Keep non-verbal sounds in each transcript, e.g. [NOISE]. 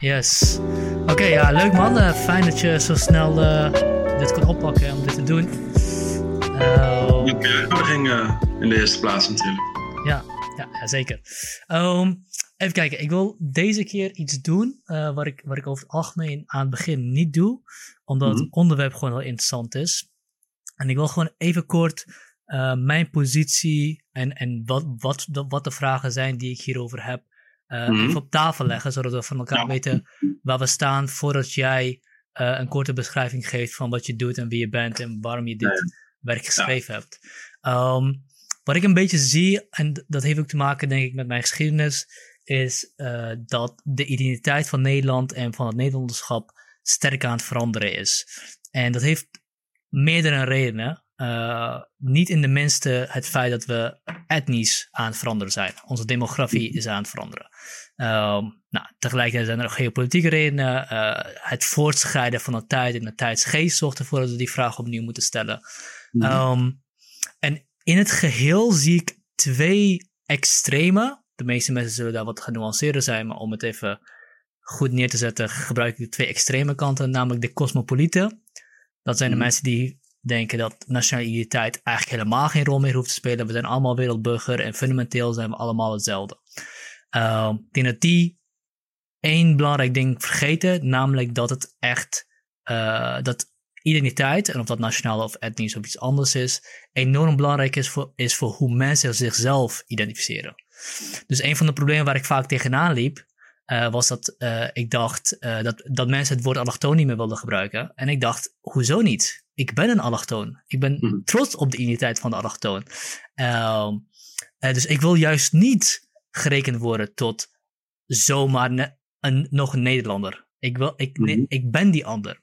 Yes. Oké, ja, leuk man. Uh, fijn dat je zo snel uh, dit kon oppakken om dit te doen. Uh, uitnodiging in de eerste plaats natuurlijk. Ja, ja, zeker. Um, even kijken, ik wil deze keer iets doen wat, ik, wat ik over het algemeen aan het begin niet doe, omdat mm -hmm. het onderwerp gewoon heel interessant is. En ik wil gewoon even kort mijn positie en, en wat, wat, wat de vragen zijn die ik hierover heb uh, mm even op tafel leggen, zodat we van elkaar weten waar we staan voordat jij uh, een korte beschrijving geeft van wat je doet en wie je bent en waarom je dit werk geschreven hebt. Um, wat ik een beetje zie, en dat heeft ook te maken denk ik met mijn geschiedenis, is uh, dat de identiteit van Nederland en van het Nederlanderschap sterk aan het veranderen is. En dat heeft meerdere redenen. Uh, niet in de minste het feit dat we etnisch aan het veranderen zijn. Onze demografie is aan het veranderen. Uh, nou, tegelijkertijd zijn er ook geopolitieke redenen. Uh, het voortschrijden van de tijd en de tijdsgeest zorgt ervoor dat we die vraag opnieuw moeten stellen. Mm um, en in het geheel zie ik twee extreme. De meeste mensen zullen daar wat genuanceerder zijn, maar om het even goed neer te zetten, gebruik ik de twee extreme kanten, namelijk de cosmopolieten. Dat zijn de mm mensen die denken dat nationale identiteit eigenlijk helemaal geen rol meer hoeft te spelen. We zijn allemaal wereldburger en fundamenteel zijn we allemaal hetzelfde. Uh, ik denk dat die één belangrijk ding vergeten, namelijk dat het echt, uh, dat identiteit, en of dat nationaal of etnisch of iets anders is, enorm belangrijk is voor, is voor hoe mensen zichzelf identificeren. Dus een van de problemen waar ik vaak tegenaan liep, uh, was dat uh, ik dacht dat, dat mensen het woord allochtoon niet meer wilden gebruiken. En ik dacht, hoezo niet? Ik ben een allochtoon. Ik ben mm. trots op de identiteit van de allochtoon. Ehm, dus ik wil juist niet gerekend worden tot zomaar een, nog een Nederlander. Ik, wil, ik, -hmm. ik ben die ander.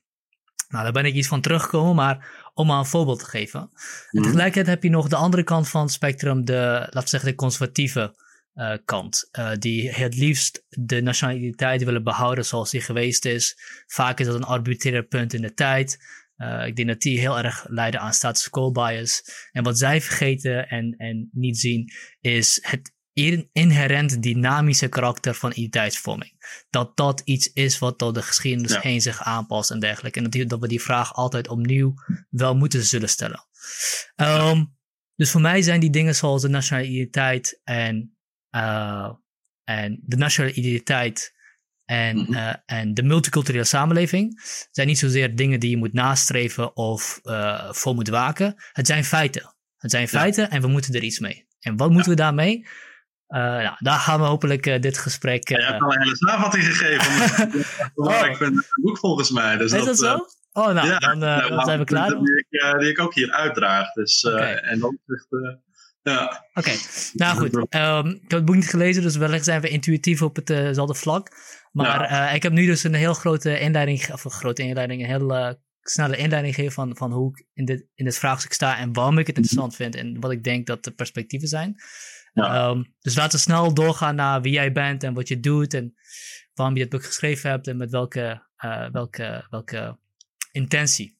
Nou, daar ben ik iets van teruggekomen, maar om maar een voorbeeld te geven. En tegelijkertijd heb je nog de andere kant van het spectrum, de, laten we zeggen, de conservatieve uh, kant. Uh, die het liefst de nationaliteit willen behouden zoals die geweest is. Vaak is dat een arbitrair punt in de tijd. Uh, ik denk dat die heel erg leiden aan status quo bias. En wat zij vergeten en, en niet zien, is het inherent dynamische karakter van identiteitsvorming. Dat dat iets is wat door de geschiedenis ja. heen zich aanpast en dergelijke. En dat, dat we die vraag altijd opnieuw wel moeten zullen stellen. Um, dus voor mij zijn die dingen zoals de nationale identiteit en uh, en de nationale identiteit en, mm -hmm. uh, en de multiculturele samenleving zijn niet zozeer dingen die je moet nastreven of uh, voor moet waken. Het zijn feiten. Het zijn feiten ja. en we moeten er iets mee. En wat moeten ja. we daarmee? Uh, nou, daar gaan we hopelijk uh, dit gesprek. Uh, ja, je hebt al een hele samenvatting gegeven. [LAUGHS] oh. Ik ben het boek volgens mij. Dus is dat, dat zo? Oh, nou, ja, dan, nou, dan zijn we klaar. Die ik, die ik ook hier uitdraag. Dus, okay. En dan. Ja. Oké, okay. nou goed. Um, [LAUGHS] ik heb het boek niet gelezen, dus wellicht zijn we intuïtief op hetzelfde vlak. Maar uh, ik heb nu dus een heel grote inleiding, of een grote inleiding, een heel uh, snelle inleiding gegeven van, van hoe ik in dit, in dit vraagstuk sta en waarom ik het interessant vind en wat ik denk dat de perspectieven zijn. Ja. Um, dus laten we snel doorgaan naar wie jij bent en wat je doet en waarom je het boek geschreven hebt en met welke, uh, welke, welke intentie.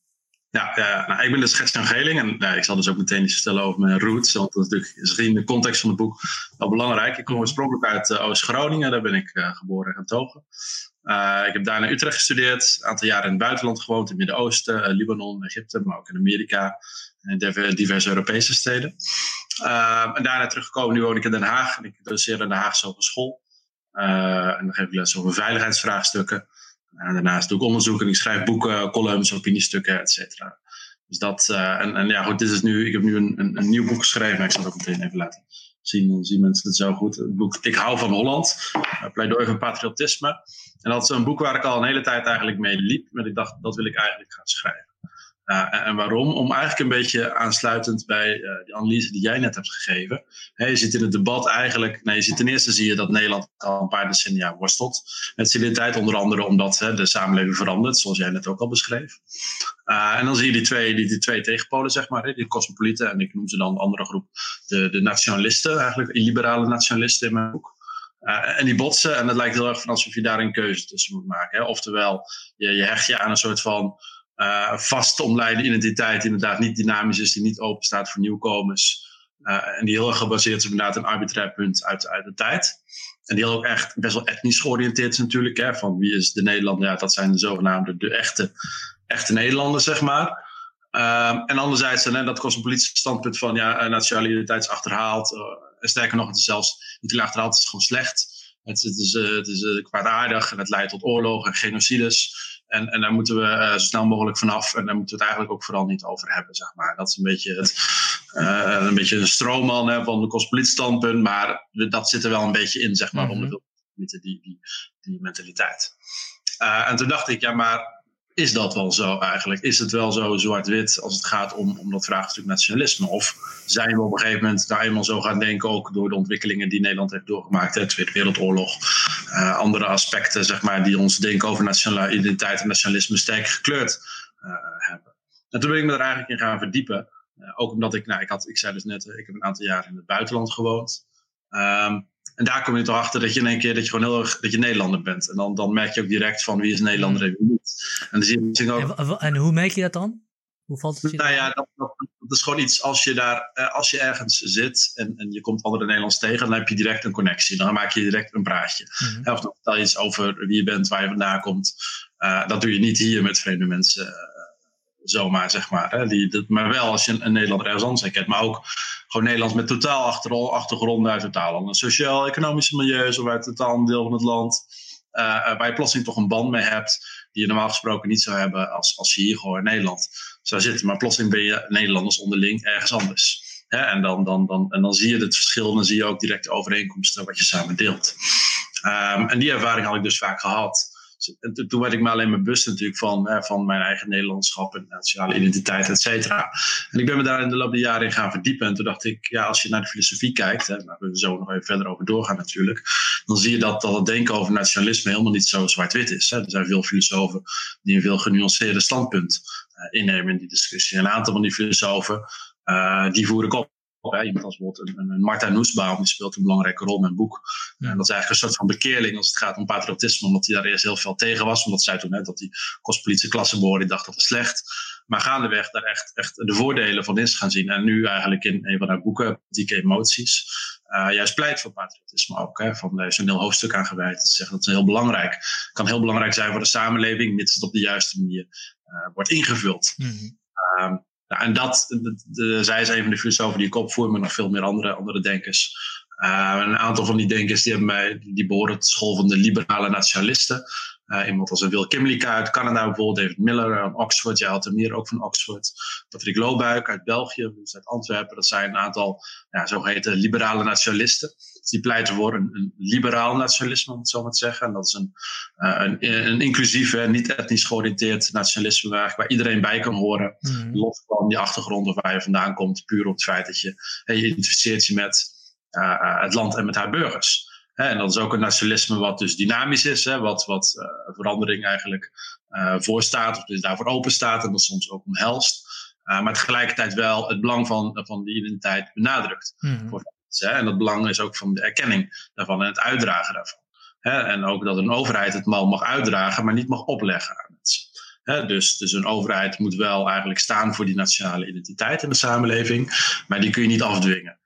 Ja, nou, ik ben dus Gert-Jan Geling en ik zal dus ook meteen iets vertellen over mijn roots. Want dat is natuurlijk in de context van het boek wel belangrijk. Ik kom oorspronkelijk uit uh, Oost-Groningen, daar ben ik uh, geboren en getogen. Uh, ik heb daar naar Utrecht gestudeerd, een aantal jaren in het buitenland gewoond, in het Midden-Oosten, Libanon, Egypte, maar ook in Amerika en diverse Europese steden. en daarna teruggekomen, nu woon ik in Den Haag en ik doseer in de Haagse Hogeschool. en dan geef ik les over veiligheidsvraagstukken. En daarnaast doe ik onderzoek en ik schrijf boeken, columns, opiniestukken, et cetera. Dus dat, uh, en, en ja goed, dit is nu, ik heb nu een, een, een, nieuw boek geschreven, maar ik zal het ook meteen even laten zien, dan zien mensen het zo goed. Het boek Ik hou van Holland, uh, pleidooi van patriotisme. En dat is een boek waar ik al een hele tijd eigenlijk mee liep, maar ik dacht, dat wil ik eigenlijk gaan schrijven. Uh, en, waarom? Om eigenlijk een beetje aansluitend bij uh, die analyse die jij net hebt gegeven. Je ziet in het debat eigenlijk, nee, je ziet ten eerste zie je dat Nederland al een paar decennia worstelt met soliditeit, onder andere omdat de samenleving verandert, zoals jij net ook al beschreef. Uh, en dan zie je die twee, die, twee tegenpolen, zeg maar, die cosmopolieten en ik noem ze dan de andere groep, de, de nationalisten, eigenlijk liberale nationalisten in mijn boek. Uh, en die botsen, en het lijkt heel erg van alsof je daar een keuze tussen moet maken. Hè? Oftewel, je, je hecht je aan een soort van uh, vast omlijnde identiteit, inderdaad niet dynamisch is, die niet open staat voor nieuwkomers. en die heel erg gebaseerd is op inderdaad een arbitrair punt uit, uit de tijd. En die ook echt best wel etnisch georiënteerd is natuurlijk. Hè, van wie is de Nederlander? Ja, dat zijn de zogenaamde de echte, echte Nederlanders, zeg maar. Um, en anderzijds, en, dat cosmopolitische standpunt van ja, nationaliteit is achterhaald. Uh, sterker nog, het is zelfs niet achterhaald, het is gewoon slecht. Het, het is, het is kwaadaardig en het leidt tot oorlogen en genocides. En, en daar moeten we uh, zo snel mogelijk vanaf. En daar moeten we het eigenlijk ook vooral niet over hebben, zeg maar. Dat is een beetje, het, uh, een, beetje een stroomman hè, van de cosmopolitische standpunt. Maar dat zit er wel een beetje in, zeg maar, mm -hmm. onder die, die, die, die mentaliteit. Uh, en toen dacht ik, ja, maar is dat wel zo eigenlijk? Is het wel zo zwart-wit als het gaat om, om dat vraagstuk nationalisme? Of zijn we op een gegeven moment daar eenmaal zo gaan denken, ook door de ontwikkelingen die Nederland heeft doorgemaakt, de Tweede Wereldoorlog, uh, andere aspecten zeg maar, die ons denken over nationale identiteit en nationalisme sterk gekleurd uh, hebben? En toen ben ik me er eigenlijk in gaan verdiepen. Uh, ook omdat ik, nou, ik, had, ik zei dus net, ik heb een aantal jaar in het buitenland gewoond. Um, en daar kom je toch achter dat je in één keer dat je gewoon heel erg dat je Nederlander bent. En dan, dan merk je ook direct van wie is Nederlander en wie niet. En, dan zie je ook, en, hoe merk je dat dan? Hoe valt het je nou ja, dat, dat, dat, is gewoon iets als je daar, als je ergens zit en, en je komt andere Nederlands tegen, dan heb je direct een connectie. Dan maak je direct een praatje. Mm -hmm. Of dan vertel je iets over wie je bent, waar je vandaan komt. Uh, dat doe je niet hier met vreemde mensen. Zomaar, zeg maar. Hè? Die, dat, maar wel als je een, een Nederlander ergens anders herkent. Maar ook gewoon Nederlands met totaal achter, achtergronden uit totaal andere sociaal-economische milieus of uit totaal een deel van het land. Uh, waar je plotseling toch een band mee hebt die je normaal gesproken niet zou hebben als, als je hier gewoon in Nederland zou zitten. Maar plotseling ben je Nederlanders onderling ergens anders. Hè? En, dan, dan, dan, en dan zie je het verschil en dan zie je ook direct de overeenkomsten wat je samen deelt. Um, en die ervaring had ik dus vaak gehad. En toen werd ik me alleen maar bewust natuurlijk van, hè, van mijn eigen Nederlandschap en nationale identiteit, et cetera. En ik ben me daar in de loop der jaren in gaan verdiepen. En toen dacht ik, ja, als je naar de filosofie kijkt, hè, waar we zo nog even verder over doorgaan natuurlijk, dan zie je dat, dat het denken over nationalisme helemaal niet zo zwart-wit is. Hè. Er zijn veel filosofen die een veel genuanceerder standpunt uh, innemen in die discussie. En een aantal van die filosofen, uh, die voer ik op. Hè. Iemand als bijvoorbeeld een, een Marta Nussbaum, die speelt een belangrijke rol in mijn boek. Ja. En dat is eigenlijk een soort van bekeerling als het gaat om patriotisme, omdat hij daar eerst heel veel tegen was. Omdat zij toen net dat die kostpolitische klasse behoorde, die dacht dat was slecht. Maar gaandeweg daar echt, echt de voordelen van is gaan zien. En nu eigenlijk in een van haar boeken, Politieke Emoties, uh, juist pleit voor patriotisme ook. Hè. Van, daar is een heel hoofdstuk aan gewijd. Te zeggen dat is heel belangrijk. kan heel belangrijk zijn voor de samenleving, mits het op de juiste manier uh, wordt ingevuld. Mm -hmm. um, nou, en dat, de, zij is een van de filosofen die ik opvoer, maar nog veel meer andere, andere denkers. Uh, een aantal van die denkers die, hebben mij, die behoren tot school van de liberale nationalisten. Uh, iemand als Will Kimlicka uit Canada bijvoorbeeld, David Miller uit Oxford, jij had er meer ook van Oxford. Patrick Loobuik uit België, dus uit Antwerpen. Dat zijn een aantal ja, zogeheten liberale nationalisten. Dus die pleiten voor een, een, liberaal nationalisme, om het zo maar te zeggen. En dat is een, uh, een, een inclusief, en niet etnisch georiënteerd nationalisme waar, waar iedereen bij kan horen. Mm. Los van die achtergrond of waar je vandaan komt, puur op het feit dat je, hey, je identificeert je met uh, het land en met haar burgers. En dat is ook een nationalisme wat dus dynamisch is, hè, wat, wat uh, verandering eigenlijk uh, voorstaat, of dus daarvoor open staat en dat soms ook omhelst. Uh, maar tegelijkertijd wel het belang van, van die identiteit benadrukt. Voor mensen, hè. En dat belang is ook van de erkenning daarvan en het uitdragen daarvan. Hè. En ook dat een overheid het mal mag uitdragen, maar niet mag opleggen aan mensen. Dus, dus een overheid moet wel eigenlijk staan voor die nationale identiteit in de samenleving, maar die kun je niet afdwingen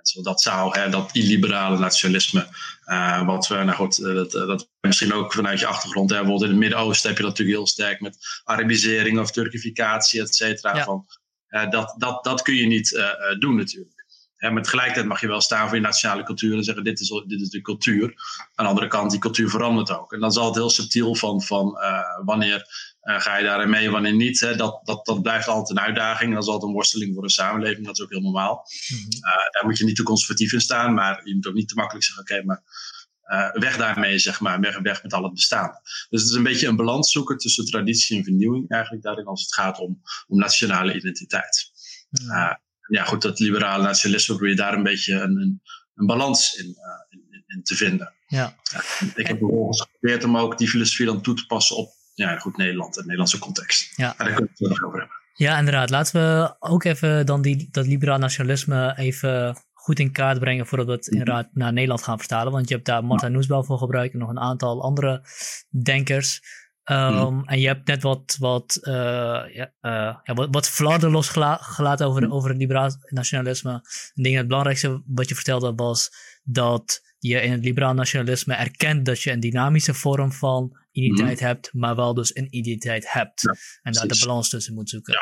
mensen. Dat zou, hè, dat illiberale nationalisme, uh, wat we, nou goed, dat, dat misschien ook vanuit je achtergrond, hè, bijvoorbeeld in het Midden-Oosten heb je dat natuurlijk heel sterk met Arabisering of Turkificatie, et cetera. Ja. Van, uh, dat, dat, dat kun je niet doen natuurlijk. Hè, maar tegelijkertijd mag je wel staan voor je nationale cultuur en zeggen: dit is, dit is de cultuur. Aan de andere kant, die cultuur verandert ook. En dan zal het heel subtiel van, van wanneer uh, ga je daarin mee, wanneer niet? Hè? Dat, dat, dat blijft altijd een uitdaging. Dat is altijd een worsteling voor een samenleving. Dat is ook heel normaal. Uh, daar moet je niet te conservatief in staan. Maar je moet ook niet te makkelijk zeggen: oké, okay, maar weg daarmee, zeg maar. Weg, weg met al het bestaan. Dus het is een beetje een balans zoeken tussen traditie en vernieuwing, eigenlijk daarin, als het gaat om, om nationale identiteit. Mm-hmm. Ja, goed, dat liberale nationalisme probeer je daar een beetje een, een, een balans in, in, in, te vinden. Ja. ik heb vervolgens geprobeerd om ook die filosofie dan toe te passen op ja, goed Nederland, een Nederlandse context. Ja. En daar kunnen we het nog over hebben. Ja, inderdaad. Laten we ook even dan die, dat liberaal nationalisme even goed in kaart brengen voordat we het mhm. inderdaad naar Nederland gaan vertalen. Want je hebt daar Marta Noesbel voor gebruikt en nog een aantal andere denkers. Um, En je hebt net wat, wat, uh, ja, uh, ja, wat, wat flarden losgelaten over, mm. over het liberaal nationalisme. Ik denk het belangrijkste wat je vertelde was dat je in het liberaal nationalisme erkent dat je een dynamische vorm van identiteit mm. hebt, maar wel dus een identiteit hebt. Ja, en daar de balans tussen moet zoeken.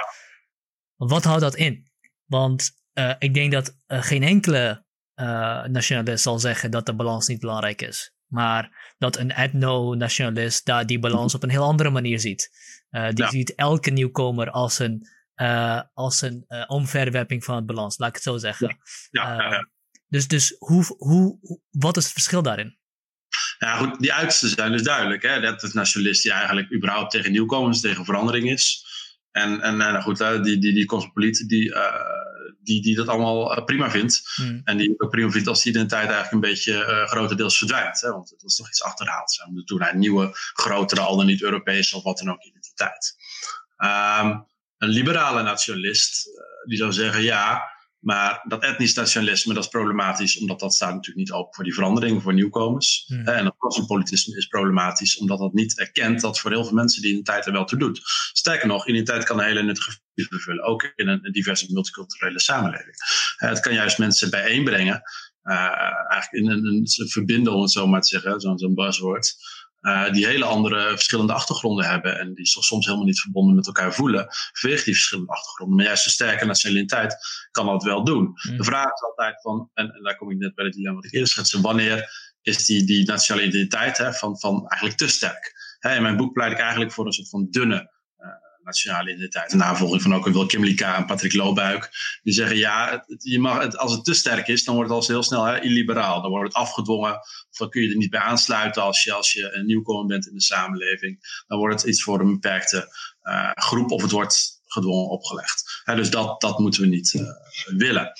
Wat houdt dat in? Want uh, ik denk dat geen enkele nationalist zal zeggen dat de balans niet belangrijk is. Maar dat een etno-nationalist daar die balans op een heel andere manier ziet. Uh, die ziet elke nieuwkomer als een, uh, als een uh, omverwerping van het balans, laat ik het zo zeggen. Ja. Ja, dus dus hoe, hoe, wat is het verschil daarin? Ja, goed, die uitersten zijn dus duidelijk. Hè? Dat het nationalist die eigenlijk überhaupt tegen nieuwkomers, tegen verandering is. En, en nou goed, die, die, die cosmopoliet die die, die dat allemaal eh, prima vindt. Hmm. En die ook prima vindt als die identiteit eigenlijk een beetje uh, grotendeels verdwijnt. Hè? Want dat is toch iets achterhaald. Ze moeten toen naar een nieuwe, grotere, al dan niet Europese of wat dan ook identiteit. Um, een liberale nationalist, uh, die zou zeggen ja, maar dat etnisch nationalisme, dat is problematisch, omdat dat staat natuurlijk niet open voor die verandering, voor nieuwkomers. En dat cosmopolitisme is problematisch, omdat dat niet erkent dat voor heel veel mensen die identiteit er wel toe doet. Sterker nog, identiteit kan een hele nuttige functie vervullen, ook in een diverse multiculturele samenleving. Het kan juist mensen bijeenbrengen, uh, eigenlijk in een, een, verbinden, om het zo maar te zeggen, zo'n zo buzzword. Uh, die hele andere verschillende achtergronden hebben en die zich soms helemaal niet verbonden met elkaar voelen, vanwege die verschillende achtergronden. Maar juist een sterke nationaliteit kan dat wel doen. Mm. De vraag is altijd van, en, en, daar kom ik net bij het dilemma wat ik eerder schetste, wanneer is die, die nationale identiteit hè, van, van eigenlijk te sterk? Hè, in mijn boek pleit ik eigenlijk voor een soort van dunne nationale identiteit. En navolging van ook een Wil Kimmelika en Patrick Loobuik. Die zeggen ja, je mag, als het te sterk is, dan wordt het al heel snel hè, illiberaal. Dan wordt het afgedwongen. Of dan kun je er niet bij aansluiten als je, als je een nieuwkomer bent in de samenleving. Dan wordt het iets voor een beperkte uh, groep of het wordt gedwongen opgelegd. dus dat, dat moeten we niet uh, willen.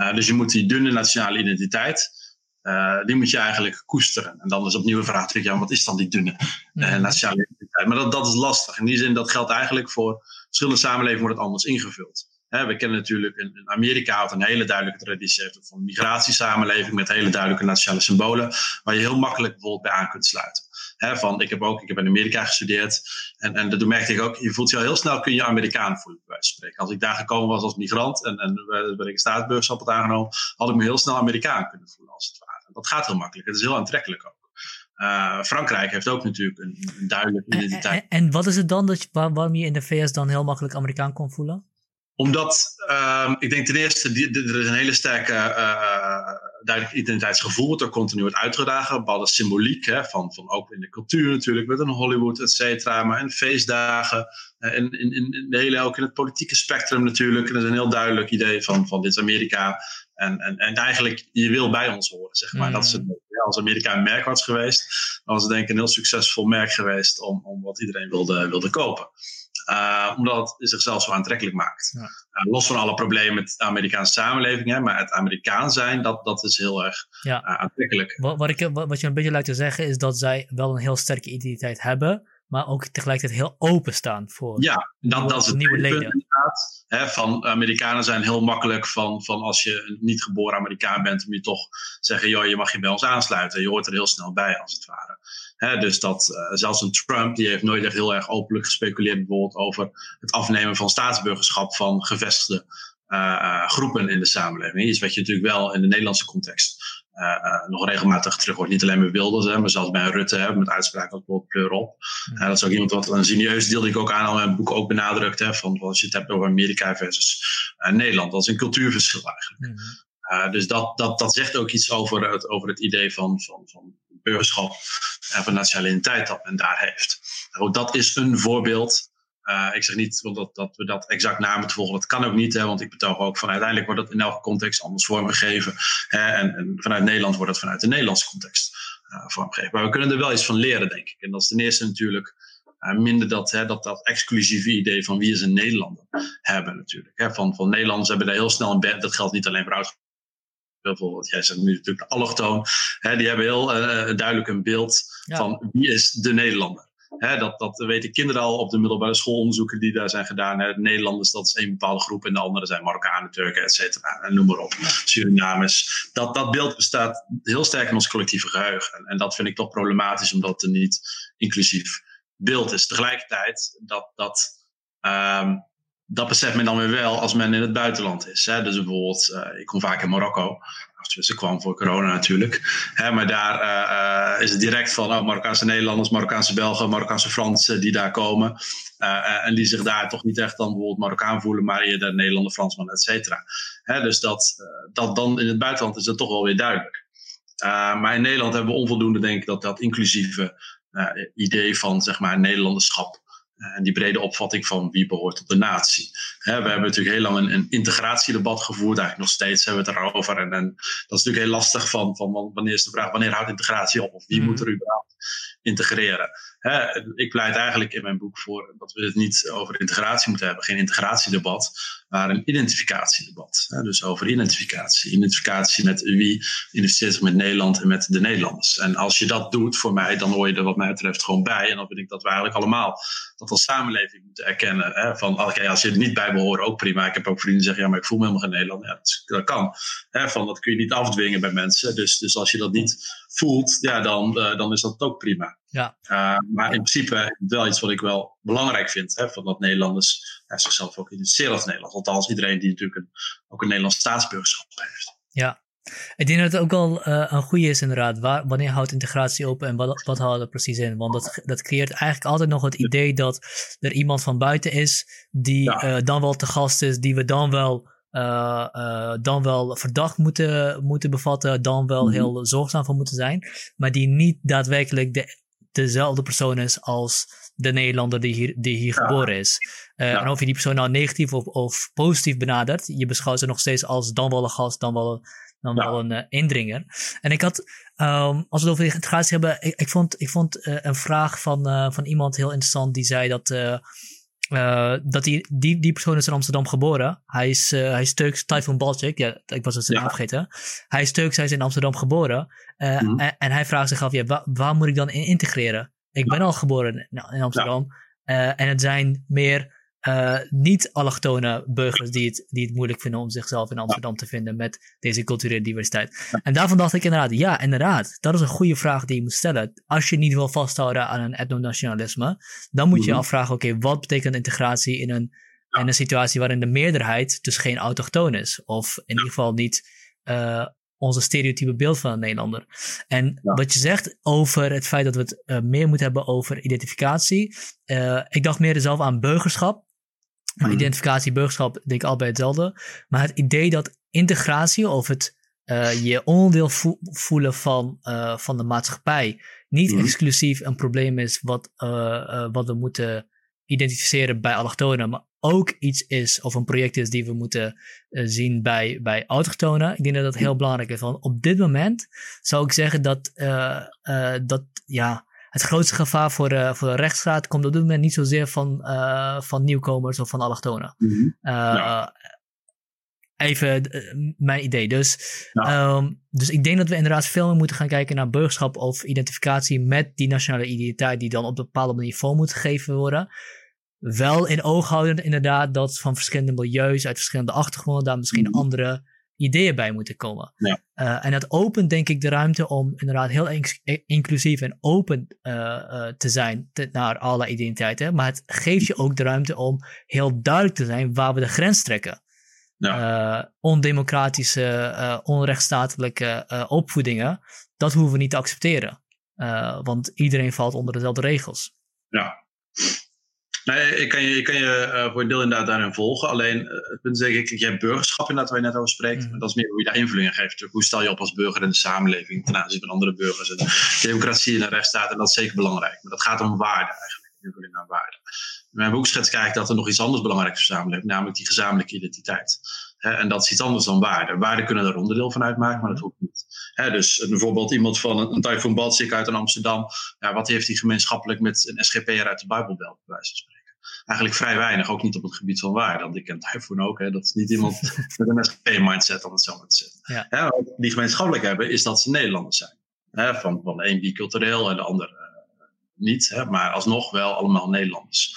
Uh, dus je moet die dunne nationale identiteit. Uh, die moet je eigenlijk koesteren. En dan is opnieuw een vraag: ja, wat is dan die dunne uh, nationale identiteit? Maar dat, dat is lastig. In die zin, dat geldt eigenlijk voor verschillende samenlevingen, wordt het anders ingevuld. Hè, we kennen natuurlijk, in, Amerika had een hele duidelijke traditie heeft van een migratiesamenleving met hele duidelijke nationale symbolen, waar je heel makkelijk bijvoorbeeld bij aan kunt sluiten. Hè, van, ik heb ook, ik heb in Amerika gestudeerd en, en dat merkte ik ook, je voelt je al heel snel, kun je Amerikaan voelen, bij wijze van spreken. Als ik daar gekomen was als migrant en, en ben ik een staatsburgerschap had aangenomen, had ik me heel snel Amerikaan kunnen voelen, als het ware. Dat gaat heel makkelijk. Het is heel aantrekkelijk ook. Uh, Frankrijk heeft ook natuurlijk een, een duidelijke identiteit. En, en, wat is het dan dat waar, waarom je in de VS dan heel makkelijk Amerikaan kon voelen? Omdat, uh, ik denk ten eerste, die, er is een hele sterke uh, duidelijk identiteitsgevoel wat er continu wordt uitgedragen. Bepaalde symboliek, hè, van, van ook in de cultuur natuurlijk, met een Hollywood, et cetera. Maar in feestdagen, en in, in, in, de hele, ook in het politieke spectrum natuurlijk. En dat is een heel duidelijk idee van, van dit is Amerika. En, en, en eigenlijk, je wil bij ons horen, zeg maar. Dat is het, mm. ja, als Amerika een merk was geweest, dan was het denk ik een heel succesvol merk geweest om, om wat iedereen wilde, wilde kopen. Uh, omdat het zichzelf zo aantrekkelijk maakt. Ja. Uh, los van alle problemen met de Amerikaanse samenleving, hè, maar het Amerikaan zijn, dat, dat is heel erg ja. uh, aantrekkelijk. Wat, wat, ik, wat, wat je een beetje lijkt te zeggen, is dat zij wel een heel sterke identiteit hebben, maar ook tegelijkertijd heel openstaan voor ja, dat, dat is het nieuwe leden. Hè, van Amerikanen zijn heel makkelijk van, van als je een niet geboren Amerikaan bent, om je toch zeggen, joh, je mag je bij ons aansluiten. Je hoort er heel snel bij, als het ware. Hè, dus dat uh, zelfs een Trump, die heeft nooit echt heel erg openlijk gespeculeerd bijvoorbeeld over het afnemen van staatsburgerschap van gevestigde uh, groepen in de samenleving. Iets wat je natuurlijk wel in de Nederlandse context uh, nog regelmatig terug wordt. Niet alleen bij Wilders, hè, maar zelfs bij Rutte hè, met uitspraken als bijvoorbeeld pleur op. Uh, dat is ook iemand wat een serieus deel die ik ook aan al in mijn boek ook benadrukt. Hè, van als je het hebt over Amerika versus Nederland. Dat is een cultuurverschil eigenlijk. Mm. dus dat, dat, dat zegt ook iets over het, over het idee van, van, van burgerschap en van nationaliteit dat men daar heeft. Nou, dat is een voorbeeld uh, ik zeg niet dat, dat we dat exact na moeten volgen. Dat kan ook niet, hè, want ik betoog ook van uiteindelijk wordt dat in elke context anders vormgegeven. Hè, en, en, vanuit Nederland wordt dat vanuit de Nederlandse context uh, vormgegeven. Maar we kunnen er wel iets van leren, denk ik. En dat is ten eerste natuurlijk uh, minder dat, hè, dat, dat exclusieve idee van wie is een Nederlander hebben natuurlijk. Hè. Van, van Nederlanders hebben daar heel snel een bed. Dat geldt niet alleen voor oud bijvoorbeeld, jij zegt nu natuurlijk de allochtoon, hè, die hebben heel duidelijk een beeld van wie is de Nederlander dat, dat weten kinderen al op de middelbare schoolonderzoeken die daar zijn gedaan. Hè. Nederlanders, dat is één bepaalde groep. En de andere zijn Marokkanen, Turken, et cetera. En noem maar op. Surinamers. Dat, dat beeld bestaat heel sterk in ons collectieve geheugen. En, en dat vind ik toch problematisch, omdat het er niet inclusief beeld is. Tegelijkertijd, dat, dat, um, dat beseft men dan weer wel als men in het buitenland is. Hè? Dus bijvoorbeeld, uh, ik kom vaak in Marokko. Ze kwam voor corona natuurlijk. Hè, maar daar uh, uh, is het direct van oh, Marokkaanse Nederlanders, Marokkaanse Belgen, Marokkaanse Fransen die daar komen. En die zich daar toch niet echt dan bijvoorbeeld Marokkaan voelen, maar eerder Nederlander, Fransman, et cetera. Dus dat, dat dan in het buitenland is dat toch wel weer duidelijk. maar in Nederland hebben we onvoldoende, denk ik, dat dat inclusieve idee van zeg maar Nederlanderschap en die brede opvatting van wie behoort tot de natie. we hebben natuurlijk heel lang een, een, integratiedebat gevoerd, eigenlijk nog steeds hebben we het erover. En, en, dat is natuurlijk heel lastig van, van wanneer is de vraag, wanneer houdt integratie op? Of wie mm. moet er überhaupt integreren? Ik pleit eigenlijk in mijn boek voor dat we het niet over integratie moeten hebben, geen integratiedebat, maar een identificatiedebat. dus over identificatie. Identificatie met wie identificeert zich met Nederland en met de Nederlanders. En als je dat doet voor mij, dan hoor je er wat mij betreft gewoon bij. En dan vind ik dat we eigenlijk allemaal dat als samenleving moeten erkennen. Hè, van oké, als je er niet bij behoort, ook prima. Ik heb ook vrienden die zeggen, ja, maar ik voel me helemaal geen Nederland. Dat, kan. Hè, van, dat kun je niet afdwingen bij mensen. Dus, dus als je dat niet voelt, ja, dan, uh, dan is dat ook prima. Ja. Uh, maar in principe wel iets wat ik wel belangrijk vind. Hè, van dat Nederlanders ja, zichzelf ook identificeren als Nederlands. Althans, iedereen die natuurlijk een, ook een Nederlands staatsburgerschap heeft. Ja. Ik denk dat het ook wel uh, een goede is inderdaad. Waar, wanneer houdt integratie open en wat, wat houdt er precies in? Want dat, dat creëert eigenlijk altijd nog het idee dat er iemand van buiten is die ja. dan wel te gast is, die we dan wel uh, dan wel verdacht moeten, moeten bevatten, dan wel mhm. heel zorgzaam voor moeten zijn, maar die niet daadwerkelijk de, dezelfde persoon is als de Nederlander die hier, die hier geboren is. Uh, ja. En of je die persoon nou negatief of, of positief benadert, je beschouwt ze nog steeds als dan wel een gast, dan wel, dan wel een indringer. En ik had, um, als we het over integratie hebben, ik, ik vond, ik vond een vraag van, van iemand heel interessant die zei dat uh, dat die, die, die persoon is in Amsterdam geboren. Hij is, uh, hij is Turks, Typhoon Balcik. Ja, ik was het ja. vergeten. Hij is Turks, hij is in Amsterdam geboren. Uh, mm -hmm. en, en, hij vraagt zich af, ja, waar, waar moet ik dan in integreren? Ik ben al geboren in, in Amsterdam. Ja. en het zijn meer uh, niet-allochtone burgers die het, die het moeilijk vinden om zichzelf in Amsterdam te vinden met deze culturele diversiteit. En daarvan dacht ik inderdaad, ja, inderdaad, dat is een goede vraag die je moet stellen. Als je niet wil vasthouden aan een etnonationalisme, dan moet je je mhm. afvragen, oké, wat betekent integratie in een, in een situatie waarin de meerderheid dus geen autochtoon is? Of in ieder geval niet uh, onze stereotype beeld van een Nederlander. En wat je zegt over het feit dat we het uh, meer moeten hebben over identificatie. Uh, ik dacht meer zelf aan burgerschap. Maar mhm. identificatie, burgerschap, denk ik allebei hetzelfde. Maar het idee dat integratie of het uh, je onderdeel voelen van, uh, van de maatschappij niet mm. exclusief een probleem is wat, uh, wat we moeten identificeren bij allochtonen, maar ook iets is of een project is die we moeten zien bij, bij autochtonen. Ik denk dat dat heel belangrijk is. Want op dit moment zou ik zeggen dat, dat ja, het grootste gevaar voor de, voor de rechtsstaat komt op dit moment niet zozeer van, uh, van nieuwkomers of van allochtonen. Mm -hmm. uh, Even mijn idee. Dus, ja. um, dus ik denk dat we inderdaad veel meer moeten gaan kijken naar burgerschap of identificatie met die nationale identiteit die dan op een bepaalde manier vorm moet gegeven worden. Wel in oog houden inderdaad dat van verschillende milieus, uit verschillende achtergronden, daar misschien mm -hmm. andere ideeën bij moeten komen. Ja. Uh, en dat opent denk ik de ruimte om inderdaad heel inclusief en open uh, uh, te zijn te, naar alle identiteiten. Maar het geeft je ook de ruimte om heel duidelijk te zijn waar we de grens trekken. Ja. ondemocratische, onrechtstatelijke opvoedingen, dat hoeven we niet te accepteren. want iedereen valt onder dezelfde regels. Ja, Nee, ik kan je, ik kan je uh, voor een deel inderdaad daarin volgen. Alleen uh, het punt is denk ik, je hebt burgerschap inderdaad waar je net over spreekt. Mm. Dat is meer hoe je daar invulling aan geeft. Hoe stel je op als burger in de samenleving ten aanzien van andere burgers. En democratie en de rechtsstaat, en dat is zeker belangrijk. Maar dat gaat om waarde eigenlijk, invulling aan waarde. In mijn boek schets kijk dat er nog iets anders belangrijk is voor de samenleving, namelijk die gezamenlijke identiteit. en dat is iets anders dan waarde. Waarden kunnen er onderdeel van uitmaken, maar dat hoeft niet. dus bijvoorbeeld iemand van een, een Typhoon Balzik uit Amsterdam. Ja, wat heeft hij gemeenschappelijk met een SGP'er uit de Bijbelbelt, bij wijze van spreken? Eigenlijk vrij weinig, ook niet op het gebied van waarde. Want ik ken Typhoon ook, hè, dat is niet iemand [LAUGHS] met een SGP-mindset om het zo maar te zeggen. Ja. wat die gemeenschappelijk hebben, is dat ze Nederlanders zijn. Hè, van, van de een bicultureel en de ander uh, niet, hè, maar alsnog wel allemaal Nederlanders.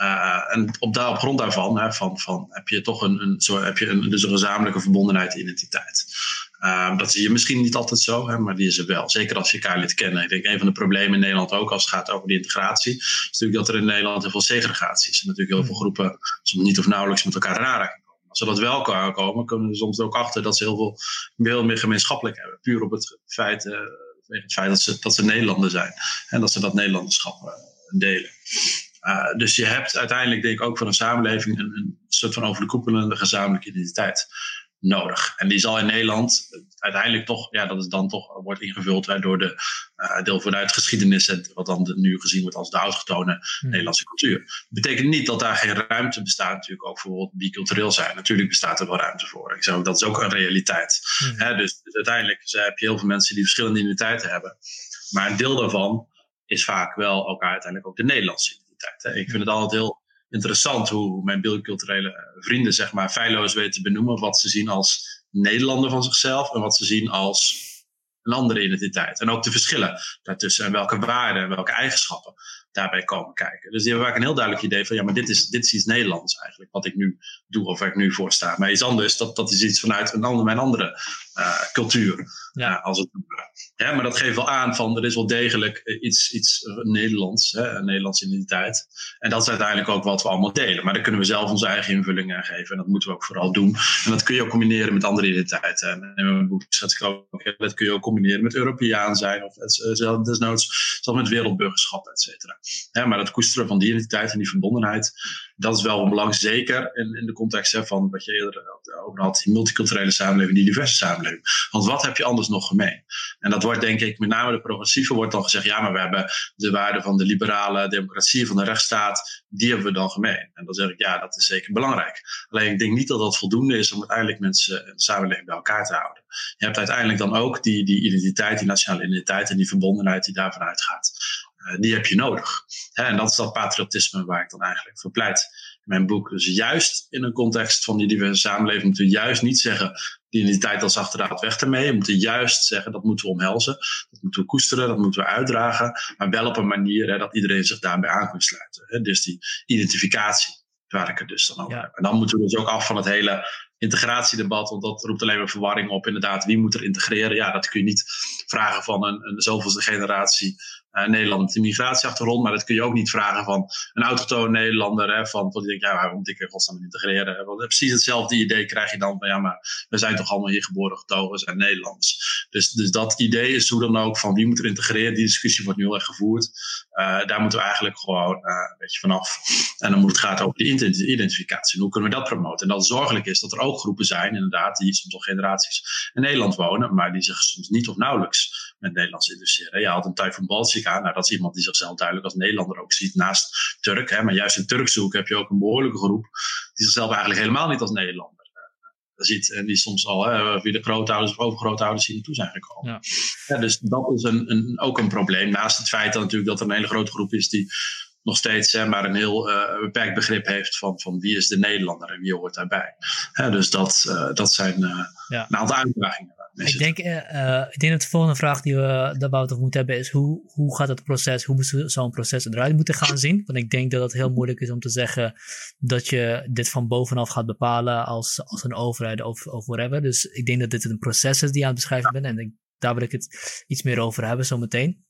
Uh, en op, daar, op grond daarvan hè, van, van, heb je toch een, een, zo, heb je een, dus een gezamenlijke verbondenheid identiteit. Ehm, dat zie je misschien niet altijd zo, hè, maar die is er wel. Zeker als je elkaar leert kennen. Ik denk een van de problemen in Nederland ook als het gaat over de integratie, is natuurlijk dat er in Nederland heel veel segregatie is. En natuurlijk heel veel hmm. groepen soms niet of nauwelijks met elkaar in aanraking komen. Als ze dat wel komen, komen we soms ook achter dat ze heel veel, veel meer gemeenschappelijk hebben. Puur op het feit, uh, het feit dat, ze, dat ze Nederlander zijn. En dat ze dat Nederlanderschap uh, delen. Uh, dus je hebt uiteindelijk, denk ik, ook voor een samenleving een, een soort van overkoepelende gezamenlijke identiteit nodig. En die zal in Nederland uiteindelijk toch, ja, dat is dan toch wordt ingevuld door de uh, deel vanuit geschiedenis en wat dan nu gezien wordt als de autochtone hmm. Nederlandse cultuur. Dat betekent niet dat daar geen ruimte bestaat, natuurlijk ook voor bicultureel zijn. Natuurlijk bestaat er wel ruimte voor. Ik zeg dat is ook een realiteit. Hmm. dus, dus, uiteindelijk heb je heel veel mensen die verschillende identiteiten hebben. Maar een deel daarvan is vaak wel elkaar uiteindelijk ook de Nederlandse identiteit. Hè. Ik vind het altijd heel interessant hoe mijn biculturele vrienden zeg maar feilloos weten te benoemen wat ze zien als Nederlander van zichzelf en wat ze zien als een andere identiteit. En ook de verschillen daartussen en welke waarden en welke eigenschappen daarbij komen kijken. Dus die hebben vaak een heel duidelijk idee van ja, maar dit is, dit is iets Nederlands eigenlijk, wat ik nu doe of waar ik nu voor sta. Maar iets anders, dat, dat is iets vanuit een ander, mijn andere uh, cultuur. Ja. Uh, als het, ja, maar dat geeft wel aan van er is wel degelijk eh, iets, iets Nederlands, hè, een Nederlandse identiteit. En dat is uiteindelijk ook wat we allemaal delen. Maar daar kunnen we zelf onze eigen invulling aan geven. En dat moeten we ook vooral doen. En dat kun je ook combineren met andere identiteiten. En in mijn boek zet ik ook, dat kun je ook combineren met Europeaan zijn. Of desnoods zelfs met wereldburgerschap, et cetera. Maar het koesteren van die identiteit en die verbondenheid, dat is wel een belang, zeker in, in de context hè, van wat je eerder over had, die multiculturele samenleving, die diverse samenleving. Want wat heb je anders nog gemeen? En dat wordt denk ik, met name de progressieve wordt dan gezegd, ja, maar we hebben de waarden van de liberale democratie, van de rechtsstaat, die hebben we dan gemeen. En dan zeg ik, ja, dat is zeker belangrijk. Alleen ik denk niet dat dat voldoende is om uiteindelijk mensen en de samenleving bij elkaar te houden. Je hebt uiteindelijk dan ook die, die identiteit, die nationale identiteit en die verbondenheid die daarvan uitgaat. Eh, die heb je nodig. en dat is dat patriotisme waar ik dan eigenlijk voor pleit in mijn boek. Dus juist in een context van die diverse samenleving moeten we juist niet zeggen die identiteit als achterraad weg ermee. We moeten juist zeggen dat moeten we omhelzen. Dat moeten we koesteren, dat moeten we uitdragen. Maar wel op een manier hè, dat iedereen zich daarbij aan kan sluiten. Hè. Dus die identificatie waar ik het dus dan over heb. En dan moeten we dus ook af van het hele integratiedebat, want dat roept alleen maar verwarring op. Inderdaad, wie moet er integreren? Ja, dat kun je niet vragen van een, een zoveelste generatie uh, Nederlander met een migratieachtergrond. Maar dat kun je ook niet vragen van een autochtone Nederlander. Hè, van, die denkt, ja, waarom moet ik er godsnaam integreren? Want precies hetzelfde idee krijg je dan van, ja, maar we zijn toch allemaal hier geboren, getogen, zijn Nederlanders. Dus, dus dat idee is hoe dan ook van wie moet er integreren. Die discussie wordt nu heel erg gevoerd. Uh, daar moeten we eigenlijk gewoon uh, een beetje vanaf. En dan moet het gaan over de identificatie. En hoe kunnen we dat promoten? En dat het zorgelijk is dat er ook groepen zijn, inderdaad, die soms al generaties in Nederland wonen, maar die zich soms niet of nauwelijks met Nederlands interesseren. Je had een Typhoon Baltica, nou dat is iemand die zichzelf duidelijk als Nederlander ook ziet, naast Turk. Hè, maar juist in Turkse hoek heb je ook een behoorlijke groep die zichzelf eigenlijk helemaal niet als Nederlander ziet. En die soms al hè, via de grootouders of overgrootouders hier naartoe zijn gekomen. Ja. ja dus dat is een, een, ook een probleem. Naast het feit dat, natuurlijk dat er een hele grote groep is die nog steeds hè, maar een heel uh, beperkt begrip heeft van, van wie is de Nederlander en wie hoort daarbij. Hè, dus dat, uh, dat zijn uh, ja. een aantal uitdagingen. Ik denk, ik denk dat de volgende vraag die we daarbij moeten hebben is hoe, hoe gaat het proces, hoe moet zo'n proces eruit moeten gaan zien? Want ik denk dat het heel moeilijk is om te zeggen dat je dit van bovenaf gaat bepalen als, als een overheid of, of whatever. Dus ik denk dat dit een proces is die je aan het beschrijven bent en ik, daar wil ik het iets meer over hebben zometeen.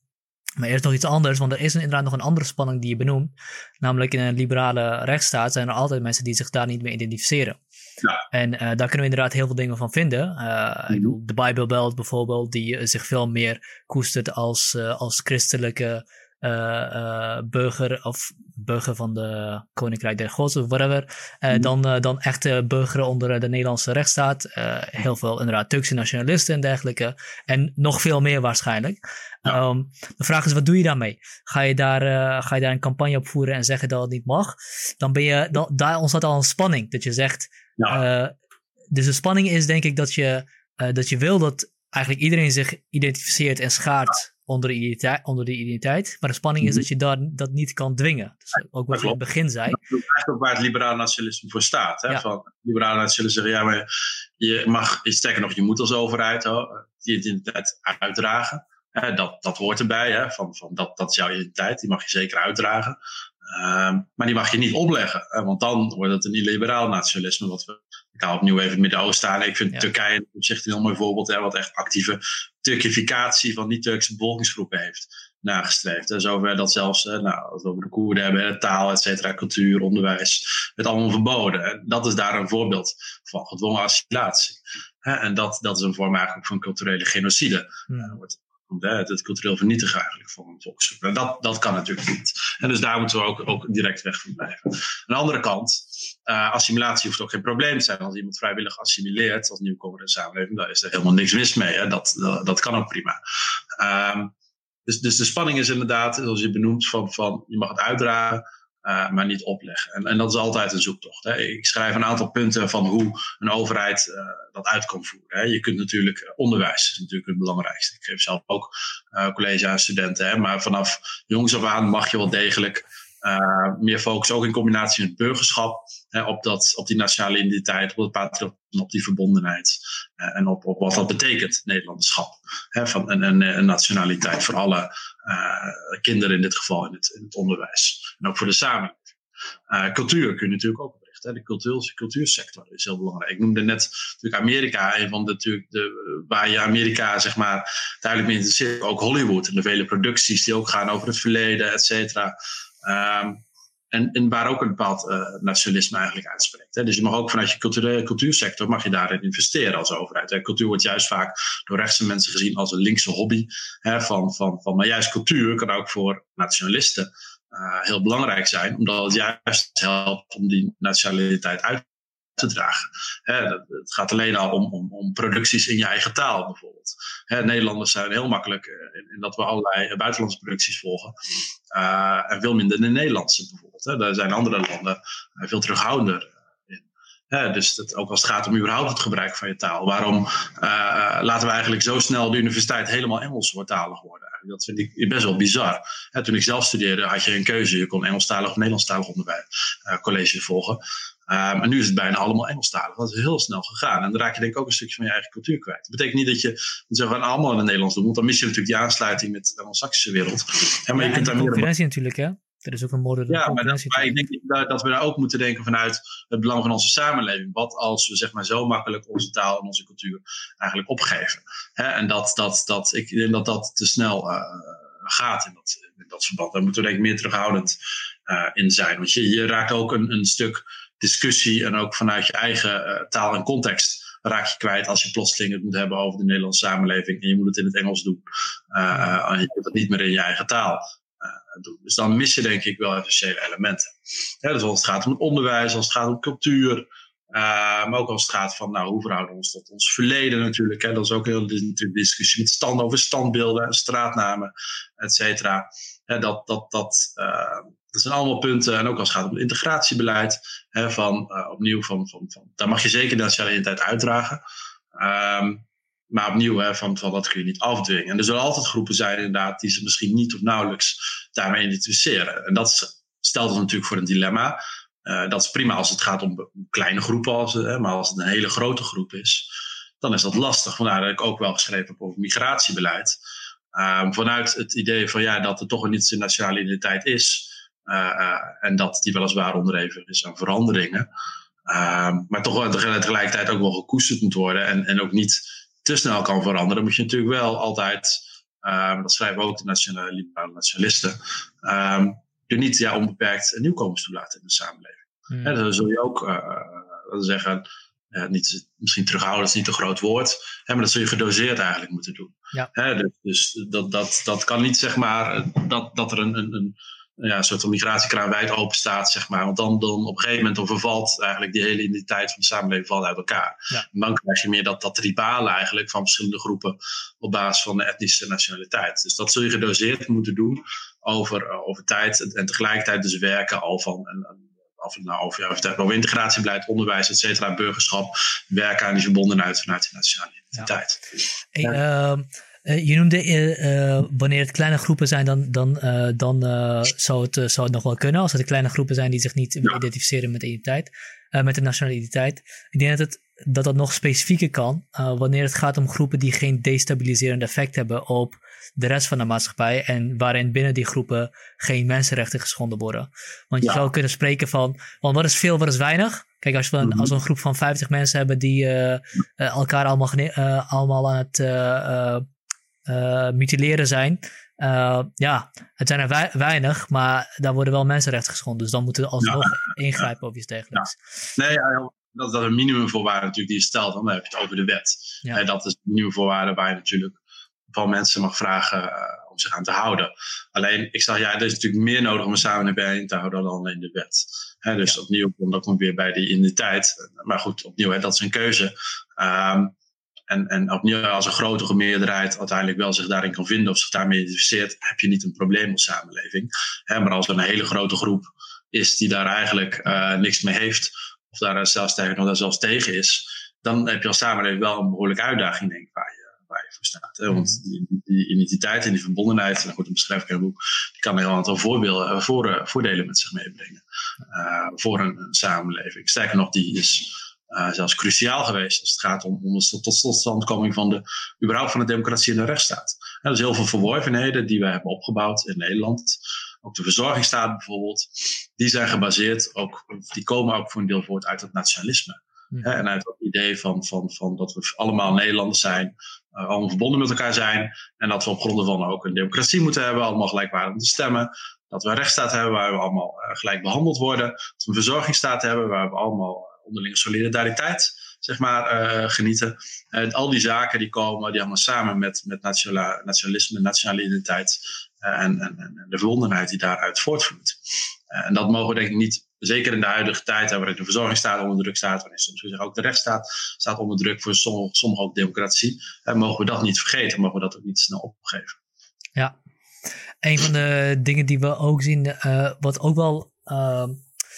Maar eerst nog iets anders, want er is inderdaad nog een andere spanning die je benoemt. Namelijk in een liberale rechtsstaat zijn er altijd mensen die zich daar niet mee identificeren. Ja. En uh, daar kunnen we inderdaad heel veel dingen van vinden. Uh, Ik mhm. bedoel, de Bijbelbelt bijvoorbeeld, die zich veel meer koestert als, uh, als christelijke uh, burger of burger van de Koninkrijk der Gods of whatever, mm. dan, dan echte burger onder de Nederlandse rechtsstaat. heel veel inderdaad Turkse nationalisten en dergelijke. En nog veel meer waarschijnlijk. Um, de vraag is, wat doe je daarmee? Ga je daar, ga je daar een campagne op voeren en zeggen dat het niet mag? Dan ben je, dan, daar ontstaat al een spanning. Dat je zegt, ja. dus de spanning is denk ik dat je, dat je wil dat eigenlijk iedereen zich identificeert en schaart onder de identiteit. Onder de identiteit. Maar de spanning is mhm. dat je daar, dat niet kan dwingen. Dus ook wat je in het begin zei. Dat is ook waar het liberaal nationalisme voor staat. Hè? Van, liberaal nationalisme zeggen, ja, maar je mag, sterker nog, je moet als overheid die identiteit uitdragen. dat, dat hoort erbij, hè? Van, van dat, dat is jouw identiteit, die mag je zeker uitdragen. Um, maar die mag je niet opleggen, want dan wordt het een illiberaal nationalisme, wat we ik haal opnieuw even het Midden-Oosten aan. Ik vind Turkije op zich een heel mooi voorbeeld, hè, wat echt actieve Turkificatie van niet-Turkse bevolkingsgroepen heeft nagestreefd. En zover dat zelfs, nou, als we over de Koerden hebben, taal, et cetera, cultuur, onderwijs, het allemaal verboden. En dat is daar een voorbeeld van gedwongen assimilatie. En dat, dat is een vorm eigenlijk van culturele genocide. Ja. wordt het, cultureel vernietigen eigenlijk van een volksgroep. Dat, dat kan natuurlijk niet. En dus daar moeten we ook, ook direct weg van blijven. Aan de andere kant, uh, assimilatie hoeft ook geen probleem te zijn. Als iemand vrijwillig assimileert als nieuwkomer in de samenleving, dan is er helemaal niks mis mee. Hè? Dat, dat, kan ook prima. Um, dus, dus de spanning is inderdaad, zoals je benoemt, van, van je mag het uitdragen. Uh, maar niet opleggen. En, en, dat is altijd een zoektocht. Hè. Ik schrijf een aantal punten van hoe een overheid uh, dat uit kan voeren. Hè. Je kunt natuurlijk, eh, onderwijs is natuurlijk het belangrijkste. Ik geef zelf ook uh, college aan studenten. Hè, maar vanaf jongs af aan mag je wel degelijk uh, meer focus ook in combinatie met burgerschap. Hè, op, dat, op die nationale identiteit, op op die verbondenheid. Uh, en op, op wat dat betekent, Nederlanderschap. Hè, van een, een, nationaliteit voor alle uh, kinderen in dit geval in het, in het onderwijs. En ook voor de samenleving. cultuur kun je natuurlijk ook oprichten. De cultuur, cultuursector is heel belangrijk. Ik noemde net natuurlijk Amerika, een van de, natuurlijk de, waar je Amerika zeg maar duidelijk mee interesseert. Ook Hollywood en de vele producties die ook gaan over het verleden, et cetera. Um, en, waar ook een bepaald uh, nationalisme eigenlijk uitspreekt. Hè. Dus je mag ook vanuit je culturele cultuursector mag je daarin investeren als overheid. Hè. Cultuur wordt juist vaak door rechtse mensen gezien als een linkse hobby. Hè, van, van, van, maar juist cultuur kan ook voor nationalisten uh, heel belangrijk zijn, omdat het juist helpt om die nationaliteit uit te dragen. het gaat alleen al om, om, om, producties in je eigen taal bijvoorbeeld. Nederlanders zijn heel makkelijk eh, in, in, dat we allerlei buitenlandse producties volgen. Uh, en veel minder de Nederlandse bijvoorbeeld. Daar zijn andere landen eh, veel terughoudender in. dus ook als het gaat om überhaupt het gebruik van je taal. Waarom laten we eigenlijk zo snel de universiteit helemaal Engels worden? Dat vind ik best wel bizar. toen ik zelf studeerde had je een keuze. Je kon Engelstalig of Nederlandstalig onderwijs, uh, college volgen. Uh, nu is het bijna allemaal Engelstalig. Dat is heel snel gegaan. En dan raak je denk ik ook een stukje van je eigen cultuur kwijt. Dat betekent niet dat je allemaal in het Nederlands doet. Want dan mis je natuurlijk die aansluiting met de Anglo-Saxische wereld. Maar je kunt daar concurrentie natuurlijk, hè? Er is ook een moderne Ja, maar, dat, maar ik denk dat we daar ook moeten denken vanuit het belang van onze samenleving. Wat als we zeg maar zo makkelijk onze taal en onze cultuur eigenlijk opgeven. Hè? En dat, dat, dat, ik denk dat dat te snel uh, gaat in dat, in dat verband. Daar moeten we denk ik meer terughoudend uh, in zijn. Want je, je raakt ook een, een stuk discussie en ook vanuit je eigen uh, taal en context raak je kwijt als je plotseling het moet hebben over de Nederlandse samenleving en je moet het in het Engels doen. Uh, en je kunt het niet meer in je eigen taal doen. Dus dan mis je denk ik wel essentiële elementen. Ja, dus als het gaat om onderwijs, als het gaat om cultuur, maar ook als het gaat van nou, hoe verhouden we ons tot ons verleden natuurlijk. Hè? Dat is ook heel de discussie met stand over standbeelden, straatnamen, et cetera. dat, dat, dat, dat zijn allemaal punten. En ook als het gaat om integratiebeleid. Hè, van, uh, opnieuw, van, van, van, daar mag je zeker de nationale identiteit uitdragen. Um, maar opnieuw, hè, van, van dat kun je niet afdwingen. En er zullen altijd groepen zijn inderdaad die ze misschien niet of nauwelijks daarmee identificeren. En dat stelt ons natuurlijk voor een dilemma. Uh, dat is prima als het gaat om kleine groepen, als, hè, maar als het een hele grote groep is, dan is dat lastig. Vandaar dat ik ook wel geschreven heb over migratiebeleid. Um, vanuit het idee van ja, dat er toch een niet-nationale identiteit is, en dat die weliswaar onderhevig is aan veranderingen. Uh, maar toch wel tegelijkertijd ook wel gekoesterd moet worden. En, en ook niet te snel kan veranderen. Moet je natuurlijk wel altijd, uh, dat schrijven ook de nationale, liberale nationalisten. Ehm, je niet ja, onbeperkt nieuwkomers toelaten in de samenleving. Hmm. dan zul je ook zeggen. niet, misschien terughouden is niet een groot woord. Hè, maar dat zul je gedoseerd eigenlijk moeten doen. Ja. Hè, dus, dus dat, dat, dat kan niet zeg maar dat, dat er een, een, een ja, een soort van migratiekraan wijd open staat, zeg maar. Want dan, dan op een gegeven moment dan vervalt eigenlijk die hele identiteit van de samenleving valt uit elkaar. Ja. En dan krijg je meer dat, dat tribale eigenlijk van verschillende groepen op basis van de etnische nationaliteit. Dus dat zul je gedoseerd moeten doen over, uh, over tijd en, tegelijkertijd dus werken al van en, of het nou over, ja, of het over integratiebeleid, onderwijs, et cetera, burgerschap, werken aan die verbondenheid vanuit de nationale identiteit. Ja. Hey, uh, uh, je noemde uh, wanneer het kleine groepen zijn, dan, dan, dan zou, het, zou het nog wel kunnen. Als het kleine groepen zijn die zich niet identificeren met de identiteit, met de nationale identiteit. Ik denk dat het, dat, dat nog specifieker kan wanneer het gaat om groepen die geen destabiliserend effect hebben op de rest van de maatschappij en waarin binnen die groepen geen mensenrechten geschonden worden. Want je zou kunnen spreken van, want wat is veel, wat is weinig? Kijk, als we een, Mhm. als we een groep van 50 mensen hebben die eh, eh, elkaar allemaal, eh, allemaal aan het eh, eh, eh, mutileren zijn. eh, ja, het zijn er wei- weinig, maar daar worden wel mensenrechten geschonden. Dus dan moeten we alsnog ingrijpen of iets dergelijks. Nee, ja, dat, dat is een minimumvoorwaarde natuurlijk die je stelt. Dan heb je het over de wet. Ja. En dat is een minimumvoorwaarde waar je natuurlijk van mensen mag vragen eh, om zich aan te houden. Alleen, ik zeg ja, er is natuurlijk meer nodig om een samenleving te houden dan alleen de wet. Hè, dus opnieuw, dan kom ik weer bij die identiteit. Maar goed, opnieuw, hè, dat is een keuze. Ehm, en, en opnieuw, als een grotere meerderheid uiteindelijk wel zich daarin kan vinden of zich daarmee identificeert, heb je niet een probleem als samenleving. Hè, maar als er een hele grote groep is die daar eigenlijk eh, niks mee heeft, of daar zelfs tegen nog daar zelfs tegen is, dan heb je als samenleving wel een behoorlijke uitdaging, denk ik, waar je, waar je voor staat. Hè? Want die, die identiteit en die verbondenheid, en goed, dat beschrijf ik in het boek, die kan een heel aantal voorbeelden, eh, voor, voordelen met zich meebrengen eh, voor een, een samenleving. Sterker nog, die is uh, zelfs cruciaal geweest als het gaat om, om de tot totstandkoming van de, überhaupt van de democratie en de rechtsstaat. Er zijn heel veel verworvenheden die wij hebben opgebouwd in Nederland. Ook de verzorgingsstaat bijvoorbeeld. Die zijn gebaseerd, ook, die komen ook voor een deel voort uit het nationalisme. Hè, en uit het idee van, van, van dat we allemaal Nederlanders zijn, uh, allemaal verbonden met elkaar zijn. En dat we op grond van ook een democratie moeten hebben, allemaal gelijkwaardig te stemmen. Dat we een rechtsstaat hebben waar we allemaal uh, gelijk behandeld worden. Dat we een verzorgingsstaat hebben waar we allemaal onderlinge solidariteit zeg maar, uh, genieten. Al die zaken die komen, die allemaal samen met, met nationalisme, nationale identiteit uh, en, en, en, de verbondenheid die daaruit voortvloeit. en dat mogen we denk ik niet, zeker in de huidige tijd, waarin de verzorgingsstaat onder druk staat, waarin soms ook de rechtsstaat staat onder druk, voor sommige ook democratie, mogen we dat niet vergeten, mogen we dat ook niet snel opgeven. Ja, een van de dingen die we ook zien, wat ook wel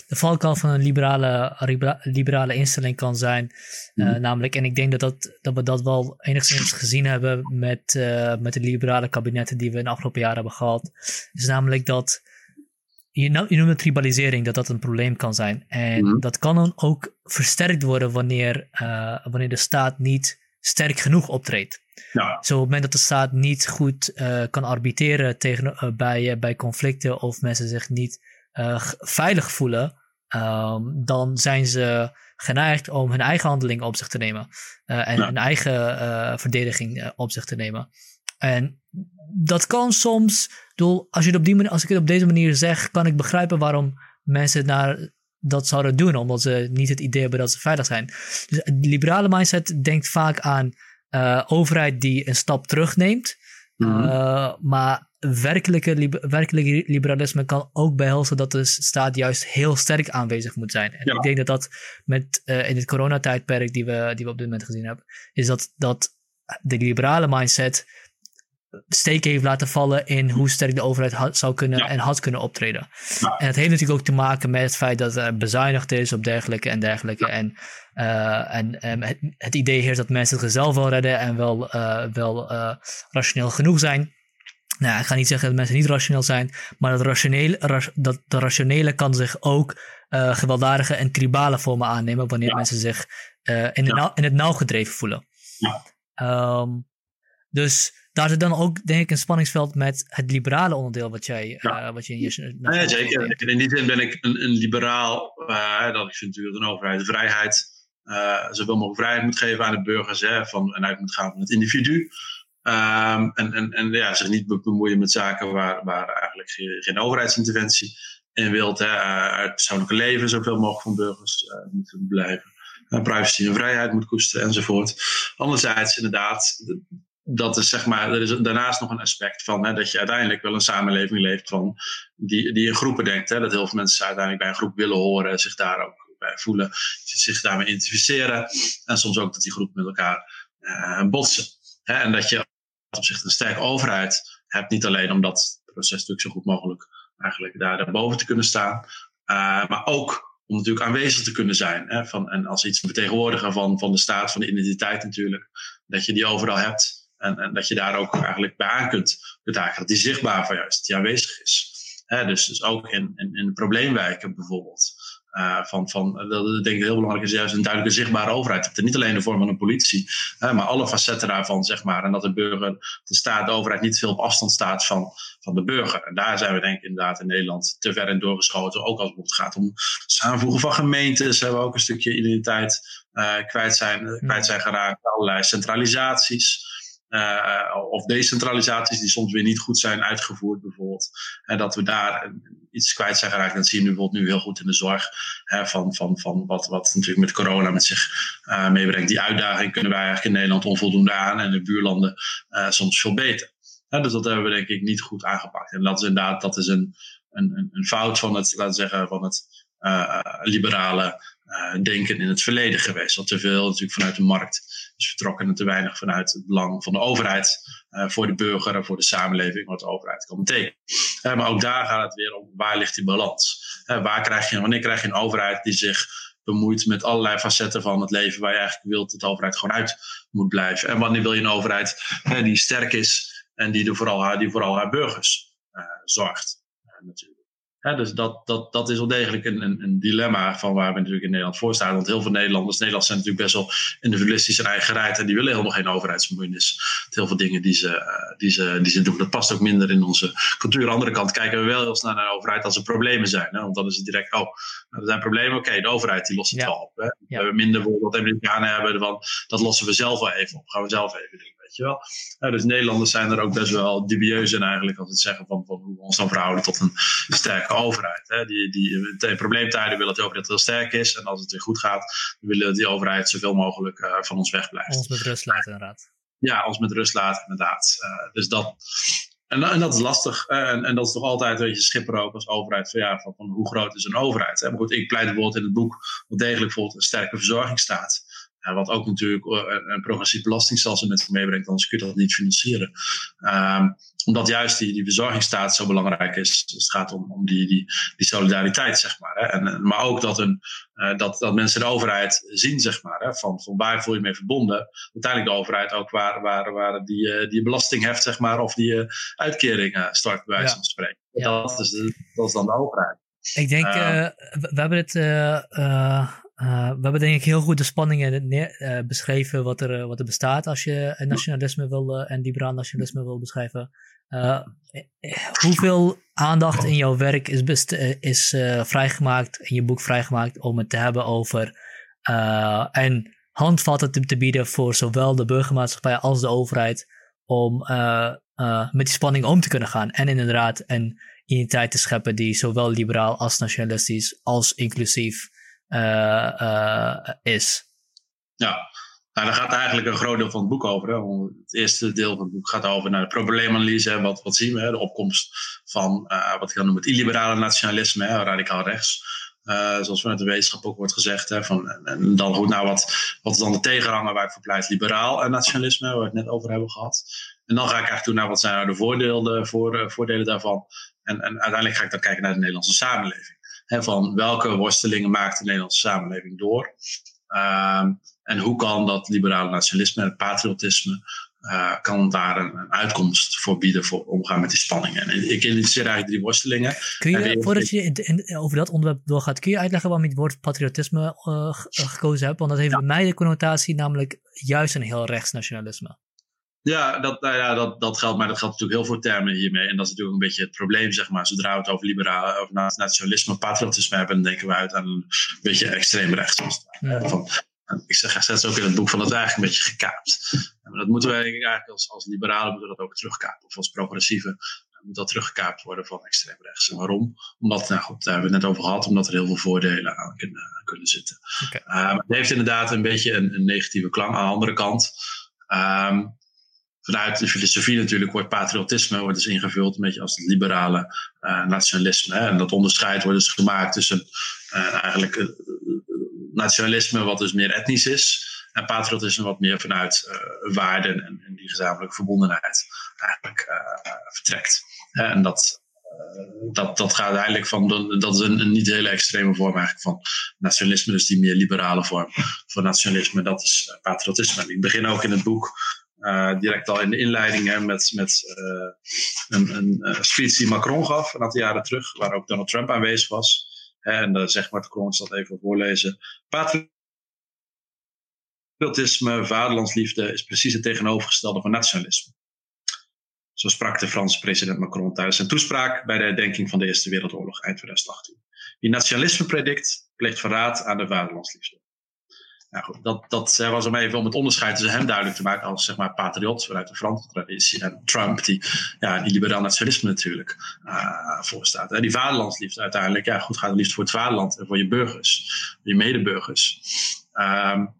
de valkuil van een liberale, liberale instelling kan zijn. Uh, mm. Namelijk, en ik denk dat, dat, dat we dat wel enigszins gezien hebben met, uh, met de liberale kabinetten die we in de afgelopen jaren hebben gehad. Is namelijk dat, je, nou, je noemde tribalisering, dat dat een probleem kan zijn. En mm. dat kan dan ook versterkt worden wanneer, uh, wanneer de staat niet sterk genoeg optreedt. Ja. Zo op het moment dat de staat niet goed kan arbitreren tegen, bij, bij conflicten of mensen zich niet veilig voelen, um, dan zijn ze geneigd om hun eigen handelingen op zich te nemen. Uh, en Ja. hun eigen uh, verdediging op zich te nemen. En dat kan soms, bedoel, als, je het op die manier, als ik het op deze manier zeg, kan ik begrijpen waarom mensen naar dat zouden doen, omdat ze niet het idee hebben dat ze veilig zijn. Dus de liberale mindset denkt vaak aan uh, overheid die een stap terugneemt, Mhm. uh, maar werkelijke, liber werkelijke liberalisme kan ook behelzen dat de staat juist heel sterk aanwezig moet zijn. En Ja. ik denk dat dat met, uh, in het coronatijdperk die we, die we op dit moment gezien hebben, is dat, dat de liberale mindset steken heeft laten vallen in hoe sterk de overheid had, zou kunnen Ja. en had kunnen optreden. Ja. En het heeft natuurlijk ook te maken met het feit dat er bezuinigd is op dergelijke en dergelijke. En, uh, en um, het, het, idee heerst dat mensen het zelf wel redden en wel, uh, wel rationeel genoeg zijn. Nou, ik ga niet zeggen dat mensen niet rationeel zijn, maar dat, rationele, ra dat de rationele kan zich ook uh, gewelddadige en tribale vormen aannemen wanneer Ja. mensen zich uh, in, Ja. nauw, in het nauw gedreven voelen. Ja. Um, dus daar zit dan ook, denk ik, een spanningsveld met het liberale onderdeel wat jij, Ja. uh, wat je in je. Nee, zeker. In die zin ben ik een, een liberaal. Dat ik vind natuurlijk een overheid de vrijheid, zoveel mogelijk vrijheid moet geven aan de burgers. Hè, van, en uit moet gaan van het individu. Um, en en, en ja, zich niet bemoeien met zaken waar, waar eigenlijk geen, overheidsinterventie in wilt. Hè, het persoonlijke leven zoveel mogelijk van burgers uh, moet blijven. Uh, privacy en vrijheid moet koesteren enzovoort. Anderzijds, inderdaad, dat is zeg maar, er is daarnaast nog een aspect van hè, dat je uiteindelijk wel een samenleving leeft van die, die in groepen denkt. Hè, dat heel veel mensen uiteindelijk bij een groep willen horen, zich daar ook bij voelen, zich daarmee identificeren. En soms ook dat die groepen met elkaar botsen. Hè, en dat je op zich een sterke overheid hebt, niet alleen om dat proces natuurlijk zo goed mogelijk eigenlijk daar daarboven te kunnen staan, uh, maar ook om natuurlijk aanwezig te kunnen zijn. Hè, van, en als iets vertegenwoordiger van, van de staat, van de identiteit natuurlijk, dat je die overal hebt. En, en, dat je daar ook eigenlijk bij aan kunt bedagen. Dat die zichtbaar van juist, die aanwezig is. He, dus, dus ook in, in, in de probleemwijken bijvoorbeeld. Uh, van, van, dat denk ik heel belangrijk is juist een duidelijke zichtbare overheid. Het niet alleen de vorm van een politie, maar alle facetten daarvan, zeg maar. En dat de burger, de staat, de overheid niet veel op afstand staat van, van de burger. En daar zijn we denk ik inderdaad in Nederland te ver in doorgeschoten. Ook als het gaat om samenvoegen van gemeentes, hebben we ook een stukje identiteit uh, kwijt, zijn, kwijt zijn geraakt. Allerlei centralisaties. Uh, of decentralisaties die soms weer niet goed zijn uitgevoerd, bijvoorbeeld. En dat we daar iets kwijt zijn geraakt. Dat zie je nu bijvoorbeeld nu heel goed in de zorg. Van, van, van wat, wat natuurlijk met corona met zich uh, meebrengt. Die uitdaging kunnen wij eigenlijk in Nederland onvoldoende aan. En de buurlanden uh, soms veel beter. dus dat hebben we denk ik niet goed aangepakt. En dat is inderdaad dat is een, een, een fout van het, laten we zeggen, van het liberale uh, denken in het verleden geweest. Wat te veel natuurlijk vanuit de markt is vertrokken en te weinig vanuit het belang van de overheid uh, voor de burger en voor de samenleving, wat de overheid kan betekenen. Uh, maar ook daar gaat het weer om waar ligt die balans? waar krijg je, wanneer krijg je een overheid die zich bemoeit met allerlei facetten van het leven waar je eigenlijk wilt dat de overheid gewoon uit moet blijven? En wanneer wil je een overheid die sterk is en die, er vooral, die vooral haar burgers zorgt? Dus dat, dat, dat is wel degelijk een, een, een, dilemma van waar we natuurlijk in Nederland voor staan. Want heel veel Nederlanders, Nederlanders zijn natuurlijk best wel individualistisch en eigenheid. En die willen helemaal geen overheidsbemoeienis. Heel veel dingen die ze, uh, die, ze, die ze doen, dat past ook minder in onze cultuur. Aan de andere kant kijken we wel heel snel naar de overheid als er problemen zijn. Hè? Want dan is het direct, oh, er zijn problemen. Oké, de overheid die lost het wel op. Hè? We hebben minder bijvoorbeeld wat Amerikanen hebben. Van, dat lossen we zelf wel even op. Gaan we zelf even doen. Weet wel? dus Nederlanders zijn er ook best wel dubieus in eigenlijk als het zeggen van, van hoe we ons dan verhouden tot een sterke overheid. Hè? Die, die in probleemtijden willen dat de overheid heel sterk is. En als het weer goed gaat, willen we die overheid zoveel mogelijk uh, van ons wegblijft. Ons met rust laten inderdaad. Ja, ons met rust laten inderdaad. Uh, dus dat... En, en, dat is lastig. En, en, dat is toch altijd een beetje schipper ook als overheid. Van, ja, van, van hoe groot is een overheid? Hè? Maar goed, ik pleit bijvoorbeeld in het boek wel degelijk bijvoorbeeld een sterke verzorgingsstaat. Ja, wat ook natuurlijk eh, een progressief belastingstelsel met zich meebrengt, anders kun je dat niet financieren. Um, omdat juist die, die verzorgingsstaat zo belangrijk is. Dus het gaat om, om die, die, die solidariteit, zeg maar. Hè. En, maar ook dat, een, uh, dat, dat mensen de overheid zien, zeg maar. Hè, van, van waar voel je mee verbonden. Uiteindelijk de overheid ook waar, waar, waar die, uh, die belasting heft, zeg maar. Of die uh, uitkeringen start, bij wijze van spreken. Ja. Dat, is dat is dan de overheid. Ik denk, we, we hebben het uh, we hebben denk ik heel goed de spanningen neer, uh, beschreven wat er, uh, wat er bestaat als je nationalisme wil en liberaal nationalisme wil beschrijven. hoeveel aandacht in jouw werk is, is vrijgemaakt, in je boek vrijgemaakt, om het te hebben over en handvatten te, te, bieden voor zowel de burgermaatschappij als de overheid om met die spanning om te kunnen gaan. En inderdaad een identiteit te scheppen die zowel liberaal als nationalistisch als inclusief is. Ja, nou, daar gaat eigenlijk een groot deel van het boek over. Hè. Het eerste deel van het boek gaat over naar de probleemanalyse. Wat, wat zien we? Hè? De opkomst van uh, wat ik dan noem het illiberale nationalisme, hè, radicaal rechts. Zoals vanuit de wetenschap ook wordt gezegd. Hè, van, en dan goed, nou, wat, wat is dan de tegenhanger waar ik voor pleit? Liberaal nationalisme, waar we het net over hebben gehad. En dan ga ik eigenlijk toe naar wat zijn nou de voordelen, voor, voordelen daarvan. En, en uiteindelijk ga ik dan kijken naar de Nederlandse samenleving van welke worstelingen maakt de Nederlandse samenleving door. Um, en hoe kan dat liberale nationalisme en het patriotisme, uh, kan daar een, een, uitkomst voor bieden voor omgaan met die spanningen. En ik identificeer eigenlijk drie worstelingen. Kun je, voordat je in, in, over dat onderwerp doorgaat, kun je uitleggen waarom je het woord patriotisme uh, gekozen hebt? Want dat heeft ja. bij mij de connotatie namelijk juist een heel rechtsnationalisme. Ja, dat, nou ja dat, dat geldt, maar dat geldt natuurlijk heel veel termen hiermee. En dat is natuurlijk een beetje het probleem, zeg maar. Zodra we het over liberale, over nationalisme, patriotisme hebben, dan denken we uit aan een beetje extreem rechts. Ja. Van, ik zeg steeds ook in het boek van dat is eigenlijk een beetje gekaapt. En dat moeten we eigenlijk als, als liberalen moeten we dat ook terugkapen. Of als progressieve moet dat teruggekaapt worden van extreem rechts. En waarom? Omdat, nou goed, daar hebben we het net over gehad, omdat er heel veel voordelen aan kunnen, kunnen zitten. Okay. Maar het heeft inderdaad een beetje een, een negatieve klank. Aan de andere kant, um, vanuit de filosofie natuurlijk wordt patriotisme wordt dus ingevuld een beetje als het liberale uh, nationalisme. En dat onderscheid wordt dus gemaakt tussen uh, eigenlijk uh, nationalisme wat dus meer etnisch is en patriotisme wat meer vanuit waarden en, en, die gezamenlijke verbondenheid eigenlijk vertrekt. En dat, dat, dat gaat eigenlijk van, dat is een, een, niet hele extreme vorm eigenlijk van nationalisme, dus die meer liberale vorm van nationalisme, dat is patriotisme. Ik begin ook in het boek uh, direct al in de inleiding met, met uh, een, een uh, speech die Macron gaf een aantal jaren terug, waar ook Donald Trump aanwezig was. En uh, zeg maar, ik zal even voorlezen. Patriotisme, vaderlandsliefde is precies het tegenovergestelde van nationalisme. Zo sprak de Franse president Macron tijdens zijn toespraak bij de herdenking van de Eerste Wereldoorlog eind 2018. Wie nationalisme predikt, pleegt verraad aan de vaderlandsliefde. Nou dat, dat was om even om het onderscheid tussen hem duidelijk te maken als zeg maar patriot vanuit de Franse traditie en Trump die, ja, die liberaal nationalisme natuurlijk uh, voorstaat. Die vaderlandsliefde uiteindelijk, ja goed, gaat het liefst voor het vaderland en voor je burgers, je medeburgers. Um,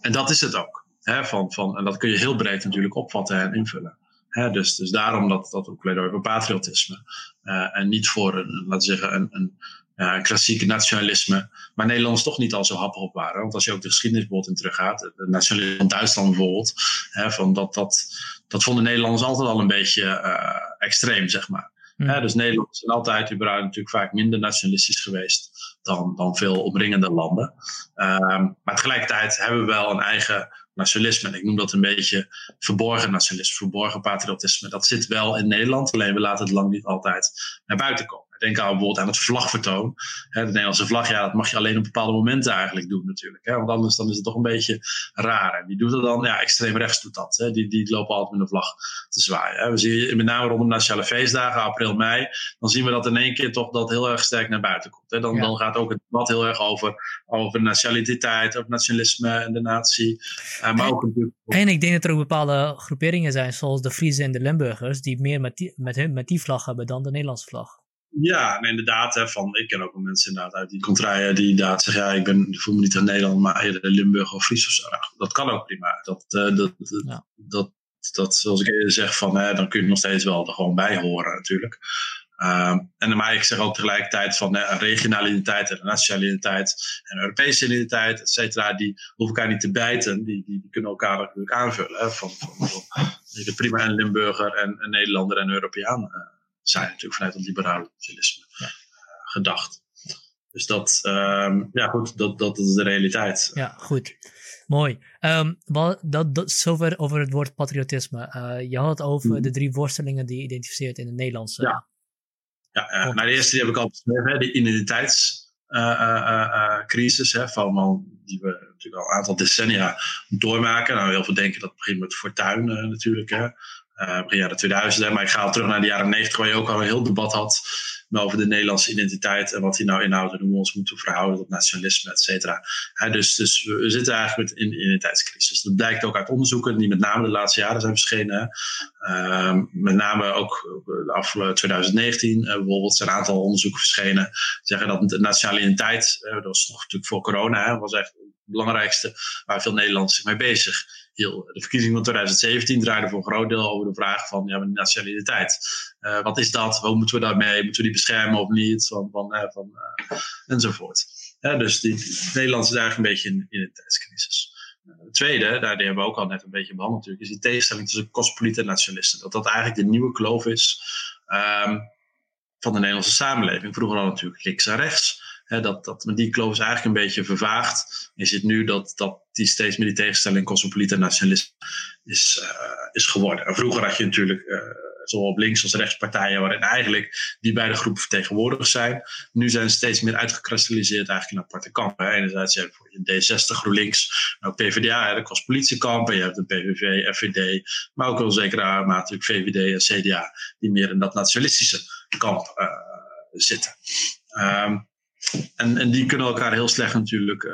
en dat is het ook. Hè, van, van, en dat kun je heel breed natuurlijk opvatten en invullen. Hè, dus, dus daarom dat, dat ook pleidooi voor patriotisme. Uh, en niet voor een, laten we zeggen, een, een, uh, een klassieke nationalisme. Maar Nederlanders toch niet al zo happig op waren. Want als je ook de geschiedenis bijvoorbeeld in teruggaat. Het nationalisme van Duitsland bijvoorbeeld. Hè, van dat, dat, dat vonden Nederlanders altijd al een beetje uh, extreem, zeg maar. Hmm. dus Nederland is altijd überhaupt natuurlijk vaak minder nationalistisch geweest dan, dan veel omringende landen. Um, maar tegelijkertijd hebben we wel een eigen nationalisme. En ik noem dat een beetje verborgen nationalisme, verborgen patriotisme. Dat zit wel in Nederland, alleen we laten het lang niet altijd naar buiten komen. Denk aan bijvoorbeeld aan het vlagvertoon. de Nederlandse vlag, ja, dat mag je alleen op bepaalde momenten eigenlijk doen natuurlijk. Hè, want anders dan is het toch een beetje raar. En wie doet het dan? Ja, extreem rechts doet dat. Hè. Die, die lopen altijd met een vlag te zwaaien. Hè. We zien met name rondom nationale feestdagen, april, mei, dan zien we dat in één keer toch dat heel erg sterk naar buiten komt. Hè. Dan, dan gaat ook het debat heel erg over, over nationaliteit, over nationalisme en de natie. Uh, maar en, ook natuurlijk... en ik denk dat er ook bepaalde groeperingen zijn, zoals de Friese en de Limburgers, die meer met die, met, hun, met die vlag hebben dan de Nederlandse vlag. Ja, inderdaad. Hè, van, ik ken ook wel mensen inderdaad uit die contraien die inderdaad zeggen, ja, ik, ben, ik voel me niet in Nederland, maar eerder Limburg of Fries of zo. Nou, dat kan ook prima. Dat, uh, dat, ja. dat, dat, zoals ik eerder zeg, van, hè, dan kun je nog steeds wel er gewoon bij horen natuurlijk. Uh, en maar ik zeg ook tegelijkertijd van uh, regionale identiteit en nationale identiteit en Europese identiteit, et cetera, die hoeven elkaar niet te bijten. Die, die, die kunnen elkaar natuurlijk aanvullen. Hè, van, van, van, prima een Limburger en een Nederlander en Europeaan uh, zijn natuurlijk vanuit het liberale socialisme ja. Eh, gedacht. Dus dat, um, ja goed, dat, dat is de realiteit. Ja, goed. Mooi. Um, wat, dat, dat, zover over het woord patriotisme. Uh, je had het over mm. de drie worstelingen die je identificeert in het Nederlandse. Ja, ja uh, nou, de eerste die heb ik al beschreven, de identiteitscrisis. Uh, van, die we natuurlijk al een aantal decennia doormaken. Nou, heel veel denken dat het begint met Fortuin natuurlijk. Hè begin jaren 2000. Maar ik ga al terug naar de jaren 90, waar je ook al een heel debat had over de Nederlandse identiteit en wat die nou inhoudt en hoe we ons moeten verhouden tot nationalisme, et cetera. dus, dus we zitten eigenlijk met een identiteitscrisis. Dat blijkt ook uit onderzoeken die met name de laatste jaren zijn verschenen. Uh, met name ook af 2019 uh, bijvoorbeeld zijn een aantal onderzoeken verschenen. Zeggen dat de nationale identiteit, dat was natuurlijk voor corona, was echt belangrijkste waar veel Nederlanders zich mee bezig de verkiezingen van 2017 draaiden voor een groot deel over de vraag van ja, nationaliteit. Uh, wat is dat? Hoe moeten we daarmee? Moeten we die beschermen of niet? Van, van, uh, van, uh, enzovoort. dus die, die, Nederland is eigenlijk een beetje in, in een tijdscrisis. Het tweede, daar hebben we ook al net een beetje behandeld natuurlijk, is die tegenstelling tussen cosmopolieten en nationalisten. Dat dat eigenlijk de nieuwe kloof is um, van de Nederlandse samenleving. Vroeger al natuurlijk links en rechts dat, dat, die kloof is eigenlijk een beetje vervaagd. Je ziet nu dat, dat die steeds meer die tegenstelling cosmopoliet en nationalisme is, uh, is geworden. En vroeger had je natuurlijk uh, zowel op links als rechts partijen waarin eigenlijk die beide groepen vertegenwoordigd zijn. Nu zijn ze steeds meer uitgekristalliseerd eigenlijk in aparte kampen. Enerzijds heb je D60, GroenLinks, ook PvdA, de cospolitiekampen. Je hebt de PVV, FVD, maar ook wel zeker mate VVD en CDA, die meer in dat nationalistische kamp uh, zitten. Um, en, en die kunnen elkaar heel slecht natuurlijk uh,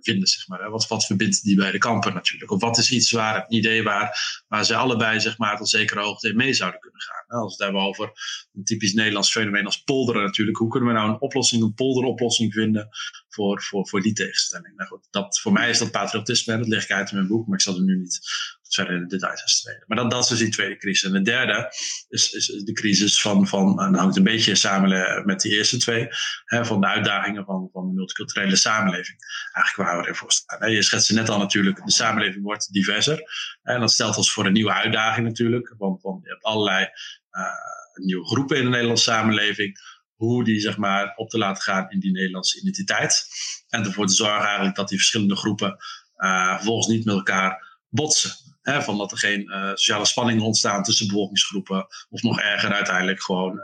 vinden, zeg maar. Wat, wat verbindt die beide kampen natuurlijk? Of wat is iets waar, een idee waar, waar ze allebei, zeg maar, tot zekere hoogte mee zouden kunnen gaan? Als we het hebben over een typisch Nederlands fenomeen als polderen natuurlijk. Hoe kunnen we nou een oplossing, een polderoplossing vinden voor, voor, voor die tegenstelling? Nou goed, dat, voor mij is dat patriotisme, dat leg ik uit in mijn boek, maar ik zal er nu niet verder in de details aan strijden. Maar dat, dat is dus die tweede crisis. En de derde is, is de crisis van, van en dat hangt een beetje samen met die eerste twee, hè, van de uitdagingen van, van de multiculturele samenleving. Eigenlijk waar we ervoor staan. Je schetste net al natuurlijk, de samenleving wordt diverser. En dat stelt ons voor een nieuwe uitdaging natuurlijk, want, want je hebt allerlei uh, nieuwe groepen in de Nederlandse samenleving hoe die zeg maar op te laten gaan in die Nederlandse identiteit. En ervoor te zorgen eigenlijk dat die verschillende groepen uh, vervolgens niet met elkaar botsen Van dat er geen sociale spanningen ontstaan tussen bevolkingsgroepen. Of nog erger uiteindelijk gewoon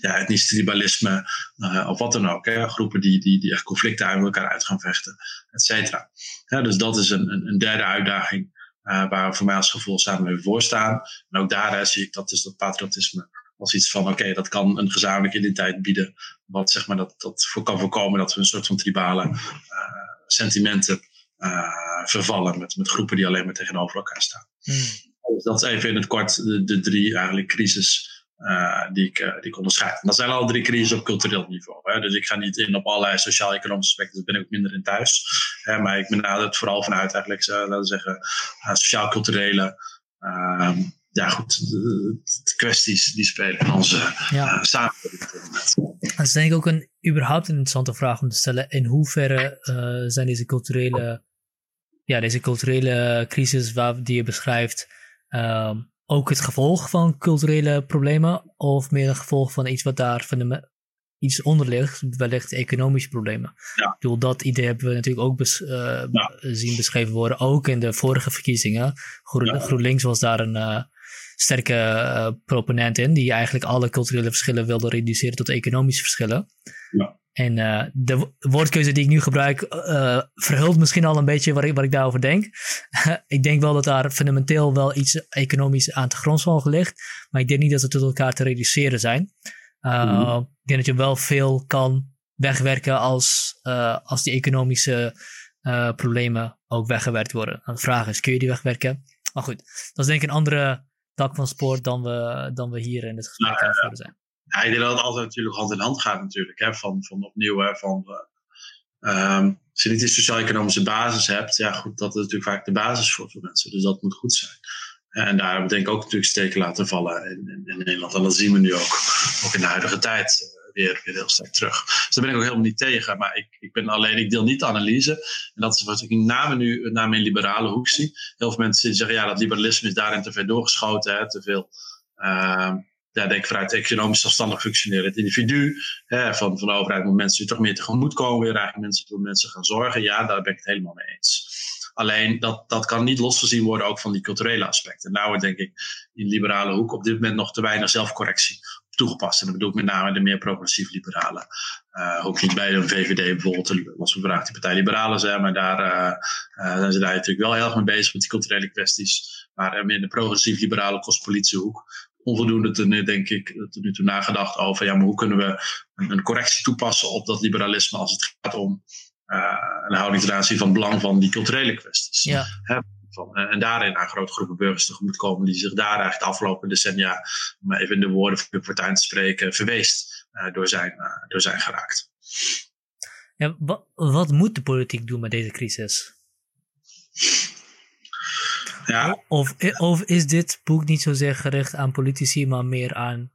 ja, etnisch tribalisme of wat dan ook. Hè. Groepen die, die, die echt conflicten uit elkaar uit gaan vechten, et cetera. dus dat is een, een, een derde uitdaging waar we voor mij als gevoel samen voor staan. En ook daar zie ik dat, dus dat patriotisme als iets van, oké, dat kan een gezamenlijke identiteit bieden. Wat zeg maar dat, dat voor kan voorkomen dat we een soort van tribale sentimenten vervallen met, met groepen die alleen maar tegenover elkaar staan. Hmm. Dus dat is even in het kort de, de drie eigenlijk crisis uh, die, ik, uh, die ik onderscheid. En dat zijn al drie crises op cultureel niveau. Hè. Dus ik ga niet in op allerlei sociaal-economische aspecten, daar ben ik ook minder in thuis. Hè, maar ik benader het vooral vanuit eigenlijk, uh, laten we zeggen, sociaal-culturele ehm, ja, goed, de, kwesties die spelen in onze ja. samenleving. Dat is denk ik ook een überhaupt een interessante vraag om te stellen. In hoeverre zijn deze culturele, ja, deze culturele crisis waar, die je beschrijft, ehm, ook het gevolg van culturele problemen of meer een gevolg van iets wat daar van de, iets onder ligt, wellicht economische problemen. Ja. Ik bedoel, dat idee hebben we natuurlijk ook bes, uh, zien beschreven worden, ook in de vorige verkiezingen. GroenLinks was daar een uh, sterke uh, proponent in, die eigenlijk alle culturele verschillen wilde reduceren tot economische verschillen. Ja. En uh, de woordkeuze die ik nu gebruik uh, verhult misschien al een beetje wat ik, wat ik daarover denk. [LAUGHS] ik denk wel dat daar fundamenteel wel iets economisch aan te grondslag ligt. Maar ik denk niet dat ze tot elkaar te reduceren zijn. Mm. Ik denk dat je wel veel kan wegwerken als, als die economische problemen ook weggewerkt worden. de vraag is, kun je die wegwerken? Maar goed, dat is denk ik een andere tak van sport dan we, dan we hier in het gesprek aan het zijn. Ja, ik denk dat het altijd natuurlijk hand in hand gaat natuurlijk. Hè, van, van opnieuw, hè, van, uh, als je niet die sociaal-economische basis hebt, ja goed, dat is natuurlijk vaak de basis voor veel mensen. Dus dat moet goed zijn. En daar hebben we denk ik ook natuurlijk steken laten vallen in, in, in, Nederland. En dat zien we nu ook, ook in de huidige tijd eh, weer, weer heel sterk terug. Dus daar ben ik ook helemaal niet tegen. Maar ik, ik ben alleen, ik deel niet de analyse. En dat is wat ik name nu, name in liberale hoek zie. Heel veel mensen zeggen, ja, dat liberalisme is daarin te ver doorgeschoten. Hè, te veel... Uh, ja, denk vanuit economisch zelfstandig functioneren. Het individu hè, van, van overheid moet mensen toch meer tegemoet komen. Weer eigenlijk mensen voor mensen gaan zorgen. Ja, daar ben ik het helemaal mee eens. Alleen dat, dat kan niet losgezien worden ook van die culturele aspecten. Nou denk ik in liberale hoek op dit moment nog te weinig zelfcorrectie toegepast. En dat bedoel ik met name de meer progressief liberale. Uh, ook niet bij de VVD bijvoorbeeld, was we vandaag die partij Liberalen zijn, maar daar uh, uh, zijn ze daar natuurlijk wel heel erg mee bezig met die culturele kwesties. Maar meer de progressief liberale kostpolitiehoek onvoldoende te, denk ik, tot nu toe nagedacht over ja, maar hoe kunnen we een, correctie toepassen op dat liberalisme als het gaat om uh, een houding ten aanzien van belang van die culturele kwesties. Ja. Van, en daarin aan grote groepen burgers tegemoet komen die zich daar eigenlijk de afgelopen decennia, om even in de woorden van de partij te spreken, verweest uh, door, zijn, uh, door zijn geraakt. Ja, wat, wat moet de politiek doen met deze crisis? Ja. Of, of is dit boek niet zozeer gericht aan politici, maar meer aan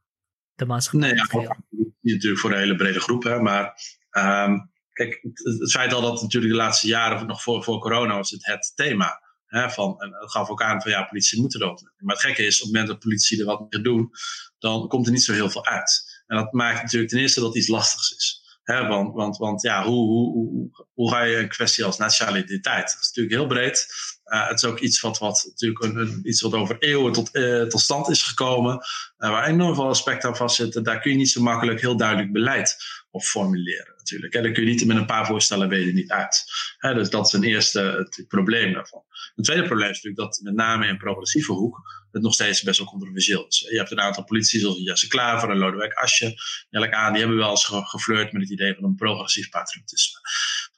de maatschappij? Nee, ja, natuurlijk voor een hele brede groep. Hè, maar um, kijk, het, feit al dat natuurlijk de laatste jaren, nog voor, voor corona, was het het thema. Hè, van, en het gaf ook aan van ja, politie moeten dat. Maar het gekke is, op het moment dat politici er wat meer doen, dan komt er niet zo heel veel uit. En dat maakt natuurlijk ten eerste dat iets lastigs is. Want, want, want ja, hoe, hoe, hoe, hoe ga je een kwestie als nationale identiteit? Dat is natuurlijk heel breed. Uh, het is ook iets wat, wat, natuurlijk een, iets wat over eeuwen tot, uh, tot stand is gekomen. Uh, waar enorm veel aspecten aan vastzitten. Daar kun je niet zo makkelijk heel duidelijk beleid op formuleren natuurlijk. Hè. Daar kun je niet met een paar voorstellen weten niet uit. Dus dat is een eerste het probleem daarvan. Een tweede probleem is natuurlijk dat met name in progressieve hoek het nog steeds best wel controversieel is. Je hebt een aantal politici zoals Jesse Klaver en Lodewijk Asje, aan, die hebben wel eens geflirt met het idee van een progressief patriotisme.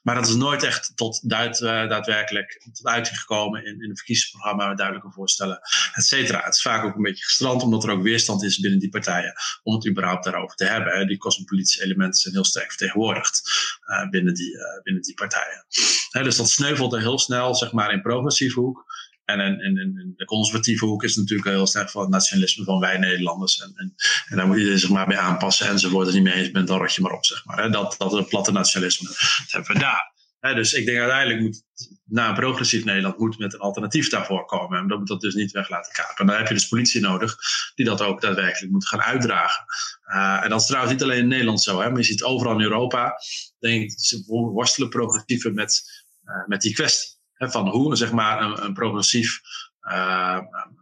Maar dat is nooit echt tot duid, uh, daadwerkelijk tot uiting gekomen in, in een verkiezingsprogramma duidelijke voorstellen, et cetera. Het is vaak ook een beetje gestrand, omdat er ook weerstand is binnen die partijen om het überhaupt daarover te hebben. Hè. Die cosmopolitische elementen zijn heel sterk vertegenwoordigd uh, binnen, die, uh, binnen die partijen. Hè, dus dat sneuvelt er heel snel, zeg maar, in progressieve hoek. En in, de conservatieve hoek is natuurlijk heel sterk van het nationalisme van wij Nederlanders. En, en, en daar moet iedereen zich maar bij aanpassen enzovoort. Het niet mee eens bent, dan rot je maar op, zeg maar. Hè. Dat, dat het platte nationalisme, dat hebben we daar. Dus ik denk uiteindelijk moet, na een progressief Nederland, moet met een alternatief daarvoor komen. En dat moet dat dus niet weg laten kapen. En dan heb je dus politie nodig, die dat ook daadwerkelijk moet gaan uitdragen. Uh, en dat is trouwens niet alleen in Nederland zo, hè, maar je ziet overal in Europa, denk ik, ze worstelen progressieven met, uh, met die kwestie van hoe zeg maar, een, een progressief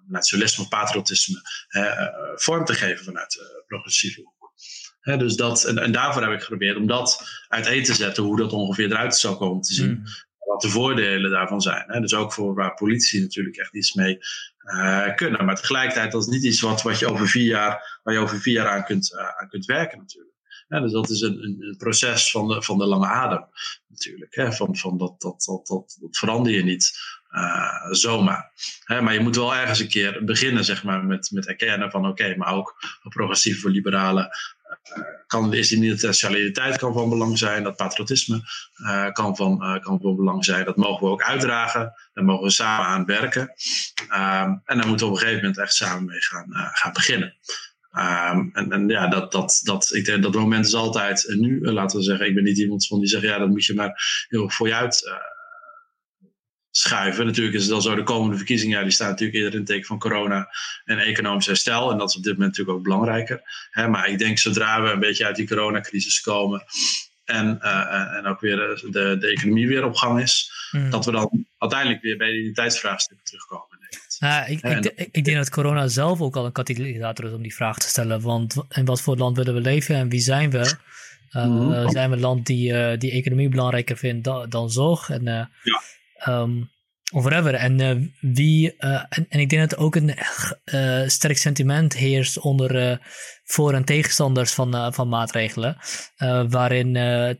nationalisme of patriotisme vorm te geven vanuit progressieve hoek. dus dat, en, en, daarvoor heb ik geprobeerd om dat uiteen te zetten, hoe dat ongeveer eruit zou komen te zien. Mm. Wat de voordelen daarvan zijn. Hè? Dus ook voor waar politie natuurlijk echt iets mee uh, kunnen. Maar tegelijkertijd, dat is niet iets wat, wat je over vier jaar, waar je over vier jaar aan kunt, uh, aan kunt werken natuurlijk. Dus dat is een, een, proces van de, van de lange adem natuurlijk. Hè? Van, van dat, dat, dat, dat, verander je niet uh, zomaar. Hè? Maar je moet wel ergens een keer beginnen zeg maar, met, met erkennen van oké, maar ook progressief voor liberalen kan, is die internationaliteit kan van belang zijn, dat patriotisme uh, kan, van, kan belang zijn. Dat mogen we ook uitdragen, daar mogen we samen aan werken. Um, en daar moeten we op een gegeven moment echt samen mee gaan beginnen. Um, en, en ja, dat, dat, dat, ik denk dat moment is altijd, en nu laten we zeggen, ik ben niet iemand van die zegt, ja, dat moet je maar heel voor je uit schuiven. Natuurlijk is het dan zo, de komende verkiezingen, ja, die staan natuurlijk eerder in het teken van corona en economisch herstel. En dat is op dit moment natuurlijk ook belangrijker. Hè, maar ik denk zodra we een beetje uit die coronacrisis komen en, uh, en ook weer de, de economie weer op gang is, hmm. dat we dan uiteindelijk weer bij de identiteitsvraagstukken terugkomen. Ja, ik, ik, ik, denk dat corona zelf ook al een katalysator is om die vraag te stellen. Want in wat voor land willen we leven en wie zijn we? Uh, mm Zijn we een land die, uh, die economie belangrijker vindt dan, dan zorg? En, uh, ja. Um, of whatever. En uh, wie, uh, en, en, ik denk dat er ook een uh, sterk sentiment heerst onder voor- en tegenstanders van, van maatregelen. waarin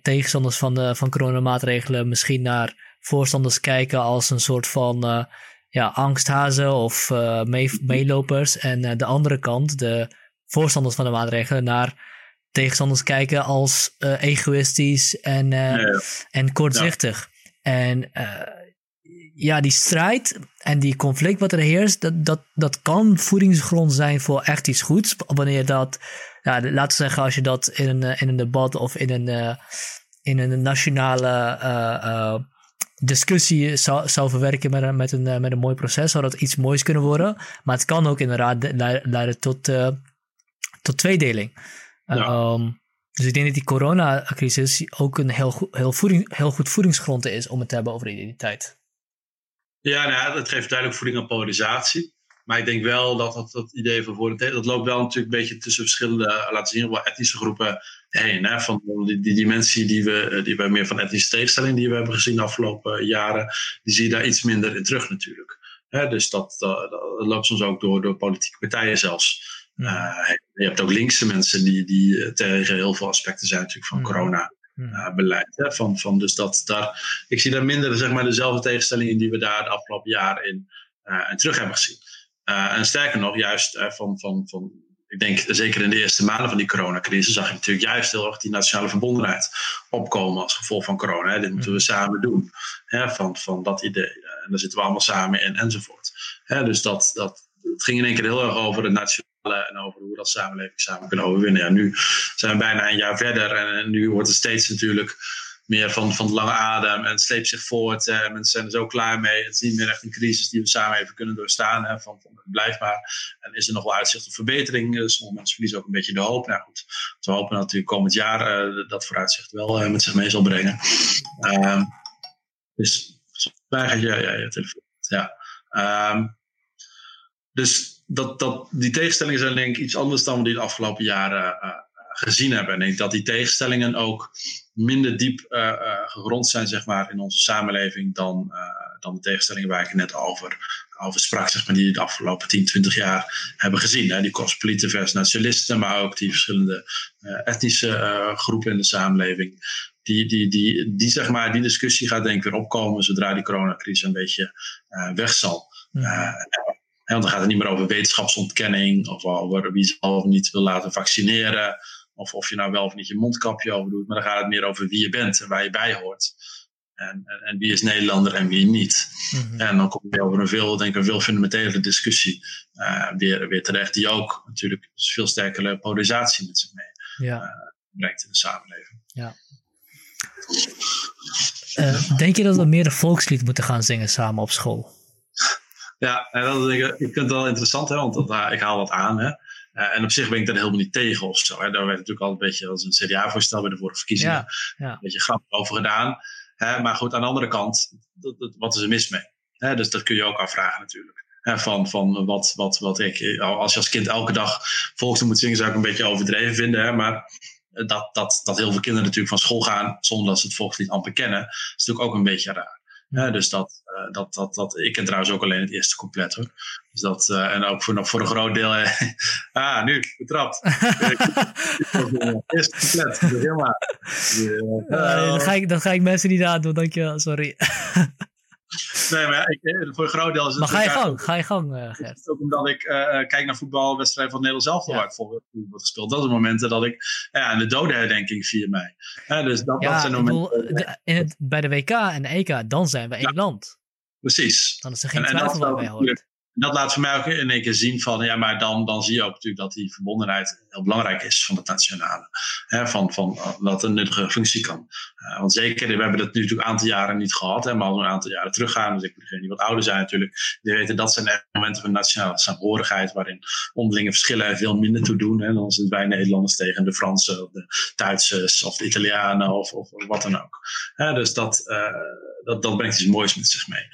tegenstanders van, de, van coronamaatregelen misschien naar voorstanders kijken als een soort van ja, angsthazen of mee, meelopers. En de andere kant, de voorstanders van de maatregelen, naar tegenstanders kijken als egoïstisch en, ja, en kortzichtig. En ja, die strijd en die conflict wat er heerst, dat, dat, dat kan voedingsgrond zijn voor echt iets goeds. Wanneer dat, ja, laten we zeggen, als je dat in een, eh, in een debat of in een, uh, in een nationale uh, discussie zou, zou verwerken met een, met, een, met een mooi proces, zou dat iets moois kunnen worden. Maar het kan ook inderdaad leiden tot, tot tweedeling. Um, dus ik denk dat die coronacrisis ook een heel, heel, voeding, heel goed voedingsgrond is om het te hebben over identiteit. Ja, nou ja, dat geeft duidelijk voeding aan polarisatie. Maar ik denk wel dat dat, dat idee van voor dat loopt wel natuurlijk een beetje tussen verschillende, eh, laten zien, wel etnische groepen heen. Hè? Van die, die dimensie die we, eh, die we meer van etnische tegenstelling die we hebben gezien de afgelopen jaren, die zie je daar iets minder in terug natuurlijk. Hè? Dus dat, dat, dat, loopt soms ook door, door politieke partijen zelfs. Uh, je hebt ook linkse mensen die, die tegen heel veel aspecten zijn natuurlijk van corona uh, beleid. Hè, van, van, dus dat, daar, ik zie daar minder zeg maar, dezelfde tegenstellingen die we daar de afgelopen jaren in, uh, in terug hebben gezien. Uh, en sterker nog, juist van, van, van, ik denk zeker in de eerste maanden van die coronacrisis zag je natuurlijk juist heel erg die nationale verbondenheid opkomen als gevolg van corona. Hè. Dit moeten we samen doen. Hè, van, van dat idee. En daar zitten we allemaal samen in enzovoort. Hè, dus dat, dat, het ging in één keer heel erg over het nationale en over hoe we dat samenleving samen kunnen overwinnen. Ja, nu zijn we bijna een jaar verder en, nu wordt het steeds natuurlijk meer van, van de lange adem en het sleept zich voort. Eh, mensen zijn er zo klaar mee. Het is niet meer echt een crisis die we samen even kunnen doorstaan. Hè, van, van blijfbaar. En is er nog wel uitzicht op verbetering? Dus sommige mensen verliezen ook een beetje de hoop. Nou goed, we hopen natuurlijk komend jaar uh, dat vooruitzicht wel uh, met zich mee zal brengen. Uh, dus gaat je, ja, je telefoon? Ja. Um, dus dat, dat, die tegenstellingen zijn denk ik iets anders dan we die de afgelopen jaren uh, gezien hebben. En ik denk dat die tegenstellingen ook minder diep uh, gegrond zijn zeg maar, in onze samenleving dan, dan de tegenstellingen waar ik net over, over sprak, zeg maar, die we de afgelopen 10, 20 jaar hebben gezien. Hè? Die cosmopolieten versus nationalisten, maar ook die verschillende etnische groepen in de samenleving. Die, die, die, die, zeg maar, die discussie gaat denk ik weer opkomen zodra die coronacrisis een beetje weg zal. Ja want dan gaat het niet meer over wetenschapsontkenning of over wie zal of niet wil laten vaccineren. Of of je nou wel of niet je mondkapje over doet. Maar dan gaat het meer over wie je bent en waar je bij hoort. En, en, en wie is Nederlander en wie niet. Mhm. En dan kom je over een veel, denk ik, een veel fundamentelere discussie uh, weer, weer terecht. Die ook natuurlijk veel sterkere polarisatie met zich mee ja. uh, brengt in de samenleving. Ja. Uh, denk je dat we meer een volkslied moeten gaan zingen samen op school? Ja, en dat ik, ik vind het wel interessant, hè, want dat, ik haal wat aan. Hè. Uh, en op zich ben ik daar helemaal niet tegen of zo. Hè. Daar werd natuurlijk al een beetje als een CDA-voorstel bij de vorige verkiezingen ja, ja. een beetje grappig over gedaan. Hè. Maar goed, aan de andere kant, dat, dat, wat is er mis mee? Hè. Dus dat kun je ook afvragen natuurlijk. van, van wat, wat, wat ik, als je als kind elke dag volkslied moet zingen, zou ik een beetje overdreven vinden. Hè, maar dat, dat, dat heel veel kinderen natuurlijk van school gaan zonder dat ze het volkslied amper kennen, is natuurlijk ook een beetje raar. Ja, dus dat, uh, dat, dat, dat, ik ken trouwens ook alleen het eerste couplet hoor. Dus dat, uh, en ook voor, voor een groot deel. Uh, [LAUGHS] ah, nu, betrapt. [LAUGHS] eerste couplet, helemaal. dat, ga ik, dat ga ik mensen niet aandoen, dankjewel, sorry. [LAUGHS] Nee, maar ik, eh, voor een groot deel is het... Maar ga je gang, ga je gang, uh, Gert. Ook omdat ik uh, kijk naar voetbalwedstrijden van Nederland zelf, ja. waar ik voor wordt gespeeld. Dat zijn momenten dat ik... Ja, de dodenherdenking 4 mei. Ja, dus dat, ja, dat zijn momenten... Bedoel, de, in het, bij de WK en de EK, dan zijn we één land. Precies. Dan is er geen en, twijfel waarbij hoort dat laat voor mij ook in één keer zien van, ja, maar dan, dan zie je ook natuurlijk dat die verbondenheid heel belangrijk is van het nationale. Hè, van, van dat een nuttige functie kan. Uh, want zeker, we hebben dat nu natuurlijk een aantal jaren niet gehad, hè, maar al een aantal jaren teruggaan. Dus ik degenen die wat ouder zijn natuurlijk, die weten dat zijn echt momenten van nationale saamhorigheid, waarin onderlinge verschillen veel minder toe doen. Hè, dan zijn wij Nederlanders tegen de Fransen, of de Duitsers, of de Italianen, of, of, wat dan ook. Hè, dus dat, uh, dat, dat brengt iets moois met zich mee.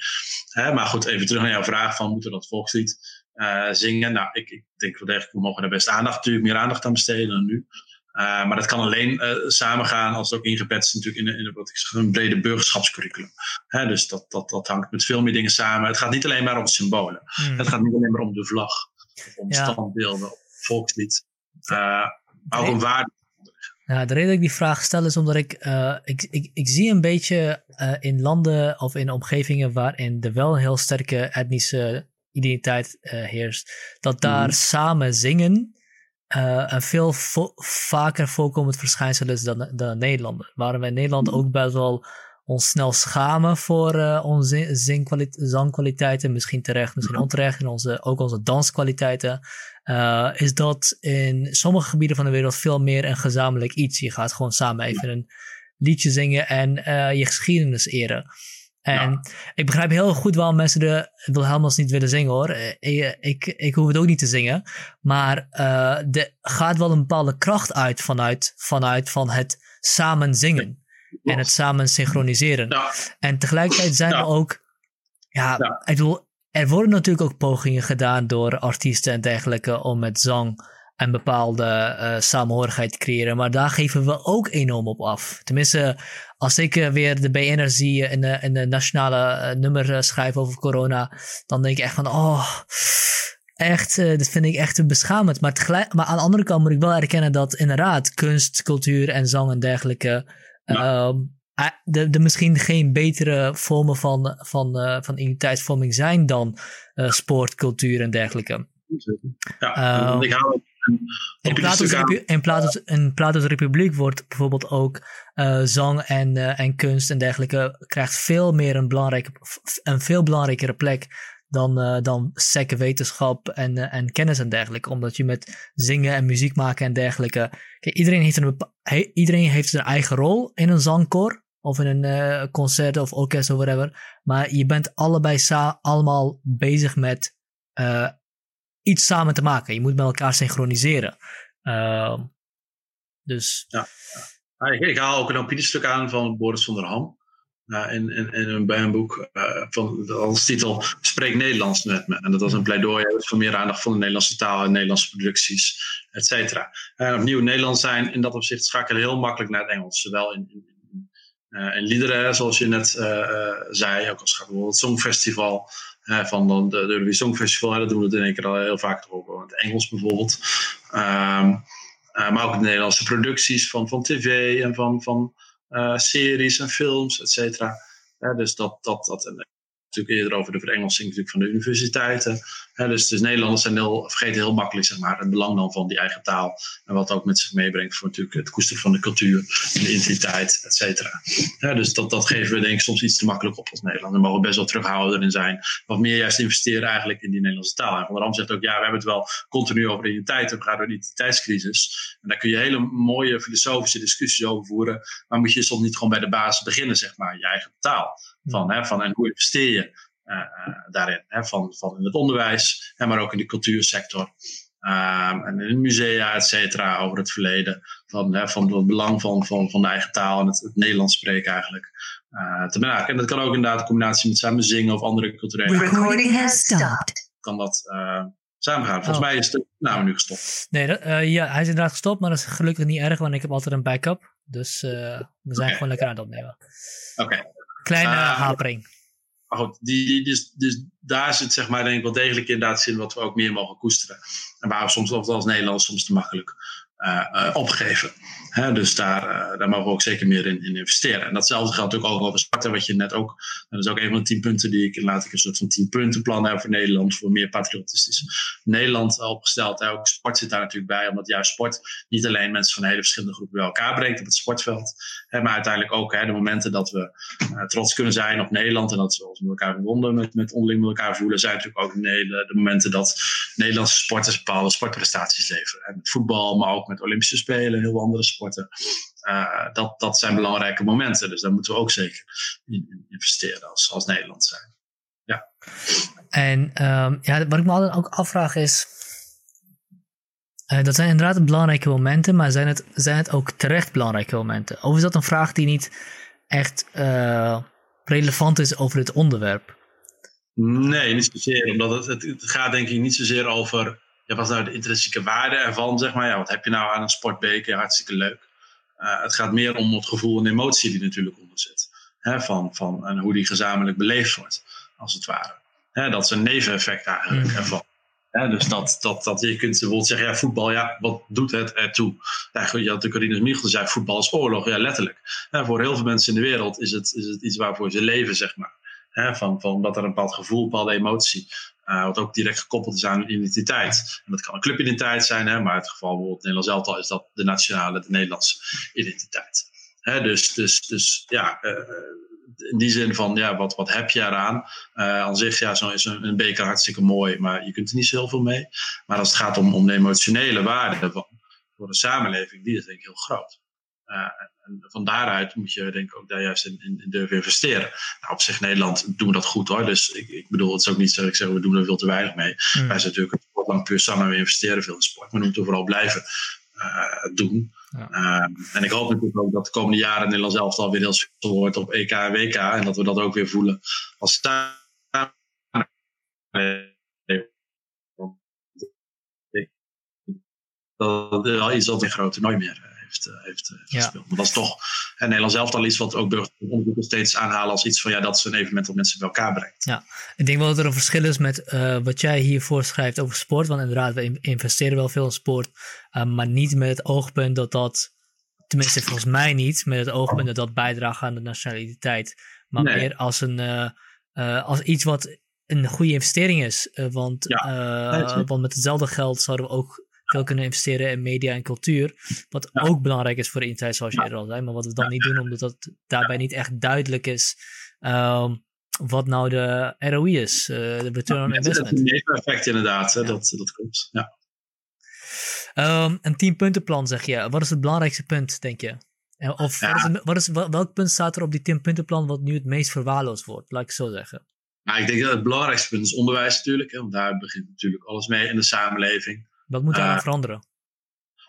Hè, maar goed, even terug naar jouw vraag van moeten we dat volkslied uh, zingen? Nou, ik, ik denk wel degelijk, we mogen daar best aandacht, natuurlijk meer aandacht aan besteden dan nu. Uh, maar dat kan alleen uh, samengaan als het ook ingebed is natuurlijk in, in, wat ik zeg, een brede burgerschapscurriculum. Hè, dus dat, dat, dat hangt met veel meer dingen samen. Het gaat niet alleen maar om symbolen. Mm. Het gaat niet alleen maar om de vlag, of om ja. standbeelden, of volkslied. maar ook om waarde de reden dat ik die vraag stel is omdat ik, uh, ik, ik, ik zie een beetje uh, in landen of in omgevingen waarin er wel een heel sterke etnische identiteit uh, heerst, dat daar mm. samen zingen een veel vo vaker voorkomend verschijnsel is dan, dan Nederlander. Waarom wij in Nederland mm. ook best wel ons snel schamen voor onze zangkwaliteiten, misschien terecht, misschien onterecht, en onze, ook onze danskwaliteiten, uh, is dat in sommige gebieden van de wereld veel meer een gezamenlijk iets. Je gaat gewoon samen even een liedje zingen en uh, je geschiedenis eren. En ja. ik begrijp heel goed waarom mensen de Wilhelmus niet willen zingen hoor. Ik, ik, ik hoef het ook niet te zingen. Maar uh, er gaat wel een bepaalde kracht uit vanuit, vanuit van het samen zingen en het samen synchroniseren. Ja. En tegelijkertijd zijn er ook, ja, ja, ik bedoel, er worden natuurlijk ook pogingen gedaan door artiesten en dergelijke om met zang een bepaalde uh, samenhorigheid te creëren. Maar daar geven we ook enorm op af. Tenminste, als ik uh, weer de BN'er zie in de, in de nationale uh, nummer schrijven over corona, dan denk ik echt van, oh, echt, dat vind ik echt beschamend. Maar, tegelijk, maar aan de andere kant moet ik wel erkennen dat inderdaad kunst, cultuur en zang en dergelijke ja. Um, de, de misschien geen betere vormen van, van, uh, van identiteitsvorming zijn dan uh, sport, cultuur en dergelijke. Ja, ik hou in Plato's, in, Plato's, in Plato's Republiek wordt bijvoorbeeld ook uh, zang en, uh, en kunst en dergelijke krijgt veel meer een, belangrijke, een veel belangrijkere plek dan, uh, dan sec wetenschap en, en kennis en dergelijke. Omdat je met zingen en muziek maken en dergelijke. Kijk, iedereen heeft een, he, iedereen heeft zijn eigen rol in een zangkoor. Of in een uh, concert of orkest of whatever. Maar je bent allebei allemaal bezig met iets samen te maken. Je moet met elkaar synchroniseren. Ehm, dus. Ja, ja. Ik, ik, haal ook een opiniestuk aan van Boris van der Ham. Uh, in, in, in een, bij een boek van als titel Spreek Nederlands met me. En dat was een pleidooi voor meer aandacht voor de Nederlandse taal en Nederlandse producties, et cetera. En opnieuw, Nederlands zijn in dat opzicht schakelen heel makkelijk naar het Engels. Zowel in, in, in, uh, in liederen, zoals je net zei, ook als gaat bijvoorbeeld het Songfestival. van de, de Eurovisie Songfestival, dat doen we het in één keer al heel vaak over het Engels bijvoorbeeld. Um, maar ook de Nederlandse producties van, van tv en van, van series en films, et cetera. dus dat, dat, dat, natuurlijk eerder over de verengelsing natuurlijk van de universiteiten. dus, dus Nederlanders zijn heel, vergeten heel makkelijk zeg maar, het belang dan van die eigen taal. En wat ook met zich meebrengt voor natuurlijk het koesteren van de cultuur de identiteit, et cetera. dus dat, dat geven we denk ik soms iets te makkelijk op als Nederland. We mogen best wel terughouden in zijn. Wat meer juist investeren eigenlijk in die Nederlandse taal. En Van der Ram zegt ook, ja, we hebben het wel continu over identiteit. We gaan door die identiteitscrisis. En daar kun je hele mooie filosofische discussies over voeren. Maar moet je soms niet gewoon bij de basis beginnen, zeg maar, je eigen taal. Van, hè, van, en hoe investeer je uh, daarin? Hè, van, van in het onderwijs, hè, maar ook in de cultuursector. Um, en in musea, et cetera, over het verleden. Van, hè, van het belang van, van, van de eigen taal en het, het Nederlands spreken eigenlijk. Uh, te maken. En dat kan ook inderdaad in combinatie met samen zingen of andere culturele. Recording has stopped. kan dat uh, samengaan. Volgens oh. mij is de naam nu gestopt. Nee, ja, hij is inderdaad gestopt, maar dat is gelukkig niet erg, want ik heb altijd een backup. Dus we zijn gewoon lekker aan het opnemen. Oké. Kleine hapering. Maar goed, die, die, dus, dus daar zit zeg maar denk ik wel degelijk inderdaad zin wat we ook meer mogen koesteren. En waar we soms, als Nederlanders, soms te makkelijk uh, opgeven dus daar, uh, daar mogen we ook zeker meer in, in, investeren. En datzelfde geldt ook over sporten, wat je net ook. Dat is ook een van de tien punten die ik laat ik een soort van tien punten plan hebben voor Nederland, voor meer patriotistisch Nederland opgesteld. Ook sport zit daar natuurlijk bij, omdat juist sport niet alleen mensen van hele verschillende groepen bij elkaar brengt op het sportveld, maar uiteindelijk ook de momenten dat we trots kunnen zijn op Nederland en dat we ons met elkaar verwonden, met, met onderling met elkaar voelen, zijn natuurlijk ook de, de momenten dat Nederlandse sporters bepaalde sportprestaties leveren. Met voetbal, maar ook met Olympische Spelen en heel andere sporten. Uh, dat, dat zijn belangrijke momenten. Dus daar moeten we ook zeker in, investeren als, als Nederland zijn. Ja. En um, ja, wat ik me altijd ook afvraag is. Uh, dat zijn inderdaad belangrijke momenten, maar zijn het, zijn het ook terecht belangrijke momenten? Of is dat een vraag die niet echt uh, relevant is over het onderwerp? Nee, niet zozeer. Omdat het, het, gaat denk ik niet zozeer over ja, wat is nou de intrinsieke waarde ervan, zeg maar. Ja, wat heb je nou aan een sportbeker? Hartstikke leuk. Uh, het gaat meer om het gevoel en emotie die natuurlijk onder zit. Hè, van, van, en hoe die gezamenlijk beleefd wordt, als het ware. Hè, dat is een neveneffect eigenlijk mm. ervan. dus dat, dat, dat je kunt bijvoorbeeld zeggen, ja, voetbal, ja, wat doet het ertoe? Ja, je had de Corinne Michel zei, voetbal is oorlog, ja, letterlijk. voor heel veel mensen in de wereld is het, is het iets waarvoor ze leven, zeg maar. van, van dat er een bepaald gevoel, een bepaalde emotie uh, wat ook direct gekoppeld is aan identiteit. En dat kan een clubidentiteit zijn, hè, maar in het geval bijvoorbeeld Nederlands elftal is dat de nationale, de Nederlandse identiteit. Hè, dus, dus, dus ja, uh, in die zin van, ja, wat, wat heb je eraan? Uh, aan zich ja, zo is een, een, beker hartstikke mooi, maar je kunt er niet zo heel veel mee. Maar als het gaat om, om de emotionele waarde voor de samenleving, die is denk ik heel groot. Uh, en van daaruit moet je denk ik ook daar juist in, in, in durven investeren. Nou, op zich Nederland doen we dat goed hoor. Dus ik, ik bedoel, het is ook niet zo dat ik zeg we doen er veel te weinig mee. Mm. Wij zijn natuurlijk een lang puur samen, we investeren veel in sport. Maar we moeten vooral blijven uh, doen. Ja. Uh, en ik hoop natuurlijk ook dat de komende jaren Nederland zelf al weer heel veel wordt op EK en WK. En dat we dat ook weer voelen als staan. Dat is al iets dat een groot toernooi meer heeft, uh, heeft ja. gespeeld. Maar dat is toch en Nederland zelf al iets wat ook burgeronderzoekers steeds aanhalen als iets van ja, dat is een evenement dat mensen bij elkaar brengt. Ja, ik denk wel dat er een verschil is met uh, wat jij hier voorschrijft over sport. Want inderdaad, we investeren wel veel in sport, maar niet met het oogpunt dat dat, tenminste volgens mij niet, met het oogpunt dat dat bijdraagt aan de nationaliteit. Maar nee. meer als, een, als iets wat een goede investering is. want, ja, want met hetzelfde geld zouden we ook veel kunnen investeren in media en cultuur. Wat ook belangrijk is voor de identiteit, zoals je eerder al zei. Maar wat we dan niet doen, omdat dat daarbij niet echt duidelijk is. Um, wat nou de ROI is, uh, de return on investment. Dat is een effect inderdaad, hè? Dat, dat klopt. Ja. Um, een tienpuntenplan zeg je. Wat is het belangrijkste punt, denk je? Of wat is het, wat is, welk punt staat er op die tienpuntenplan wat nu het meest verwaarloosd wordt? Laat ik zo zeggen. Nou, ik denk dat het belangrijkste punt is onderwijs natuurlijk. Hè, want daar begint natuurlijk alles mee in de samenleving. Wat moet daar uh, veranderen?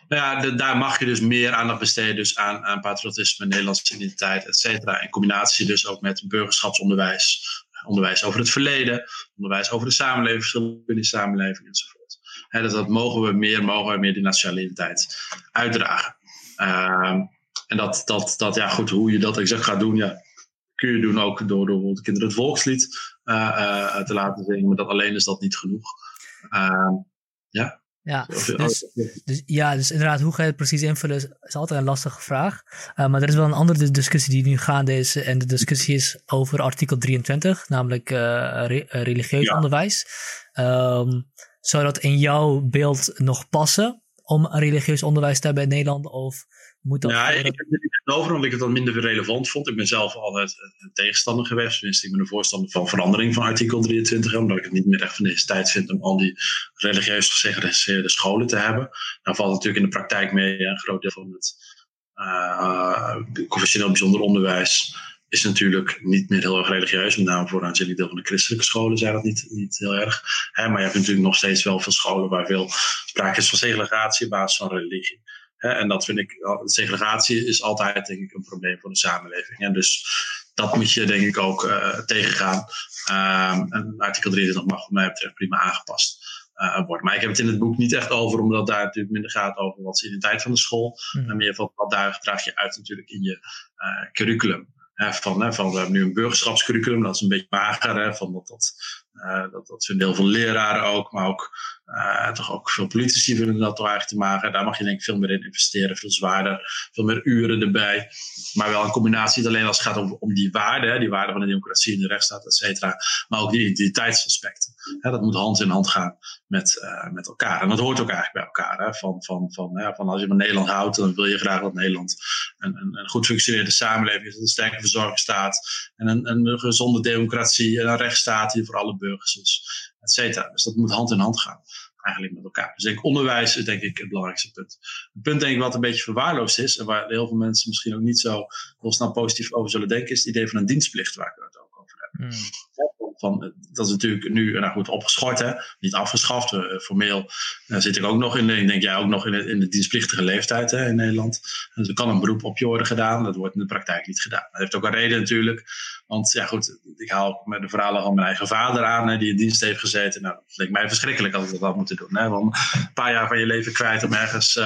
Nou ja, daar mag je dus meer aandacht besteden dus aan, aan patriotisme, Nederlandse identiteit, et cetera. In combinatie dus ook met burgerschapsonderwijs, onderwijs over het verleden, onderwijs over de samenleving, verschillen in de samenleving enzovoort. He, dus dat mogen we meer, mogen we meer die nationaliteit uitdragen. Uh, en dat, dat, dat, ja goed, hoe je dat exact gaat doen, ja, kun je doen ook door, door de kinderen het volkslied uh, uh, te laten zingen, maar dat alleen is dat niet genoeg. Ehm, ja. Ja, dus, dus, ja, dus inderdaad, hoe ga je het precies invullen is, altijd een lastige vraag. Uh, maar er is wel een andere discussie die nu gaande is. En de discussie is over artikel 23, namelijk uh, re religieus ja. onderwijs. Um, zou dat in jouw beeld nog passen om religieus onderwijs te hebben in Nederland? Of moet dat... Ja, ik heb het niet over omdat ik het dan minder relevant vond. Ik ben zelf altijd een tegenstander geweest. Dus ik ben een voorstander van verandering van artikel 23. Omdat ik het niet meer echt van deze tijd vind om al die religieus gesegregeerde scholen te hebben. Dan valt natuurlijk in de praktijk mee een groot deel van het uh, confessioneel bijzonder onderwijs is natuurlijk niet meer heel erg religieus. Met name voor een aanzienlijk deel van de christelijke scholen zijn dat niet, niet heel erg. Hè, maar je hebt natuurlijk nog steeds wel veel scholen waar veel sprake is van segregatie op basis van religie en dat vind ik, segregatie is altijd denk ik een probleem voor de samenleving. En dus dat moet je denk ik ook tegengaan. Um, en artikel 23 mag wat mij betreft prima aangepast worden. Maar ik heb het in het boek niet echt over, omdat daar natuurlijk minder gaat over wat is de identiteit van de school. Mm. En meer van wat daar draag je uit natuurlijk in je curriculum van, van, we hebben nu een burgerschapscurriculum, dat is een beetje mager. Hè, van dat, dat, uh, dat, dat vinden heel veel leraren ook, maar ook, uh, toch ook veel politici vinden dat toch eigenlijk te mager. Daar mag je denk ik veel meer in investeren, veel zwaarder, veel meer uren erbij. Maar wel een combinatie, niet alleen als het gaat om, om die waarden, die waarden van de democratie en de rechtsstaat, et cetera, maar ook die identiteitsaspecten. Dat moet hand in hand gaan met, uh, met elkaar. En dat hoort ook eigenlijk bij elkaar. Hè, van, van, van, van als je van Nederland houdt, dan wil je graag dat Nederland een, een, een goed functionerende samenleving is, een sterke verzorgingsstaat en een, een gezonde democratie en een rechtsstaat die voor alle burgers is, Dus dat moet hand in hand gaan eigenlijk met elkaar. Dus denk onderwijs is denk ik het belangrijkste punt. Het punt denk ik wat een beetje verwaarloosd is en waar heel veel mensen misschien ook niet zo heel snel positief over zullen denken, is het idee van een dienstplicht waar ik het ook over heb. Mm van, dat is natuurlijk nu nou goed, opgeschort, hè? niet afgeschaft. Uh, formeel zit ik ook nog in, ik denk jij ook nog in de, in de dienstplichtige leeftijd hè, in Nederland. Dus er kan een beroep op je worden gedaan, dat wordt in de praktijk niet gedaan. Dat heeft ook een reden natuurlijk, want ja goed, ik haal met de verhalen van mijn eigen vader aan, die in dienst heeft gezeten. Nou, dat leek mij verschrikkelijk als ik dat had moeten doen. Hè? Want een paar jaar van je leven kwijt om ergens in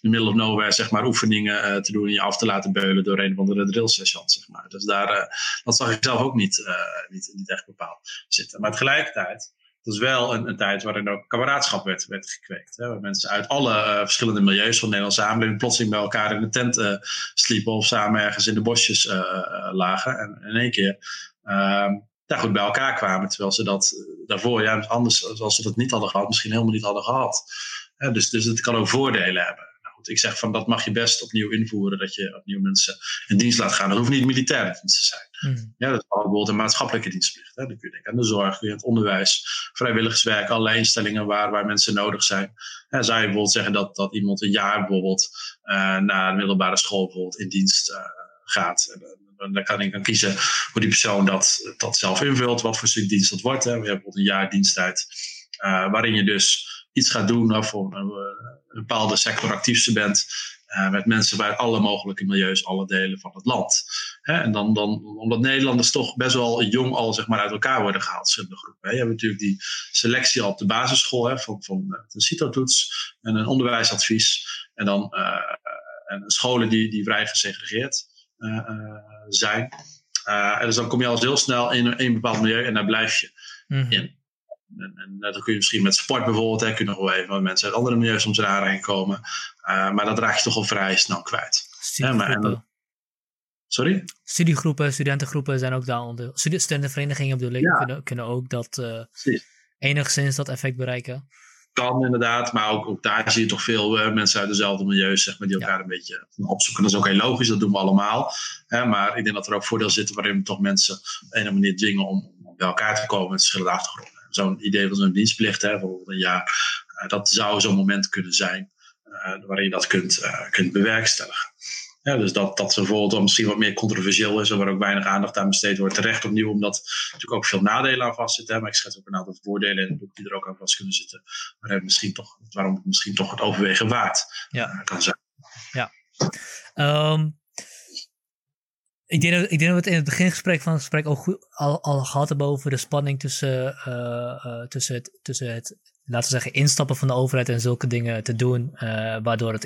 the middle of nowhere zeg maar, oefeningen te doen en je af te laten beulen door een van de drill. Zeg maar. Dus daar, dat zag ik zelf ook niet niet, niet echt bepaald zitten. Maar tegelijkertijd, het was wel een, een tijd waarin ook kameraadschap werd, werd gekweekt. Hè, waar mensen uit alle uh, verschillende milieus van de Nederlandse samenleving plotseling bij elkaar in de tent uh, sliepen of samen ergens in de bosjes lagen. En in één keer ehm, daar goed bij elkaar kwamen. Terwijl ze dat daarvoor, ja, anders, als ze dat niet hadden gehad, misschien helemaal niet hadden gehad. dus, dus het kan ook voordelen hebben ik zeg van dat mag je best opnieuw invoeren, dat je opnieuw mensen in dienst laat gaan. Dat hoeft niet militair dienst te zijn. Mm. Ja, dat is bijvoorbeeld een maatschappelijke dienstplicht. Hè. Dan kun je denken aan de zorg, kun je het onderwijs, vrijwilligerswerk, allerlei instellingen waar, waar mensen nodig zijn. Ja, zou je bijvoorbeeld zeggen dat, dat iemand een jaar bijvoorbeeld uh, naar de middelbare school bijvoorbeeld in dienst uh, gaat. En, dan kan ik dan kiezen hoe die persoon dat, dat zelf invult, wat voor stuk dienst dat wordt. Hè. We hebben bijvoorbeeld een jaar diensttijd, uh, waarin je dus iets gaat doen of een, een bepaalde sector actief bent. Uh, met mensen bij alle mogelijke milieus, alle delen van het land. Hè, en dan, dan, omdat Nederlanders toch best wel jong al zeg maar, uit elkaar worden gehaald, verschillende groepen. Hè. Je hebt natuurlijk die selectie al op de basisschool hè, van, van eh, CITO-toets en een onderwijsadvies. En dan uh, en scholen die, die vrij gesegregeerd uh, zijn. en dus dan kom je al heel snel in een bepaald milieu en daar blijf je mm. in. En, en dat kun je misschien met sport bijvoorbeeld, hè, kun je nog wel even met mensen uit andere milieus soms eraan komen. Uh, maar dat raak je toch al vrij snel kwijt. Ja, maar, en, sorry? Studiegroepen, studentengroepen zijn ook daar onder. Studentenverenigingen bedoel ik, ja. kunnen, kunnen ook dat uh, enigszins dat effect bereiken. Kan inderdaad, maar ook, ook daar zie je toch veel uh, mensen uit dezelfde milieus zeg maar, die elkaar een beetje opzoeken. Dat is ook heel logisch, dat doen we allemaal. Hè, maar ik denk dat er ook voordeel zitten waarin we toch mensen op een manier dwingen om, om bij elkaar te komen met verschillende achtergronden zo'n idee van zo'n dienstplicht, hè, bijvoorbeeld een jaar, uh, dat zou zo'n moment kunnen zijn uh, waarin je dat kunt, uh, kunt bewerkstelligen. Ja, dus dat, dat bijvoorbeeld misschien wat meer controversieel is en waar ook weinig aandacht aan besteed wordt. Terecht opnieuw, omdat er natuurlijk ook veel nadelen aan vastzitten. Maar ik schets ook een aantal voordelen in het boek die er ook aan vast kunnen zitten. Maar misschien toch, waarom het misschien toch het overwegen waard ja. kan zijn. Ja. Um, ik denk, dat, ik denk dat we het in het begingesprek van het gesprek al, goed, al, al gehad hebben over de spanning tussen, uh, uh, tussen, het, tussen het, laten we zeggen, instappen van de overheid en zulke dingen te doen, uh, waardoor het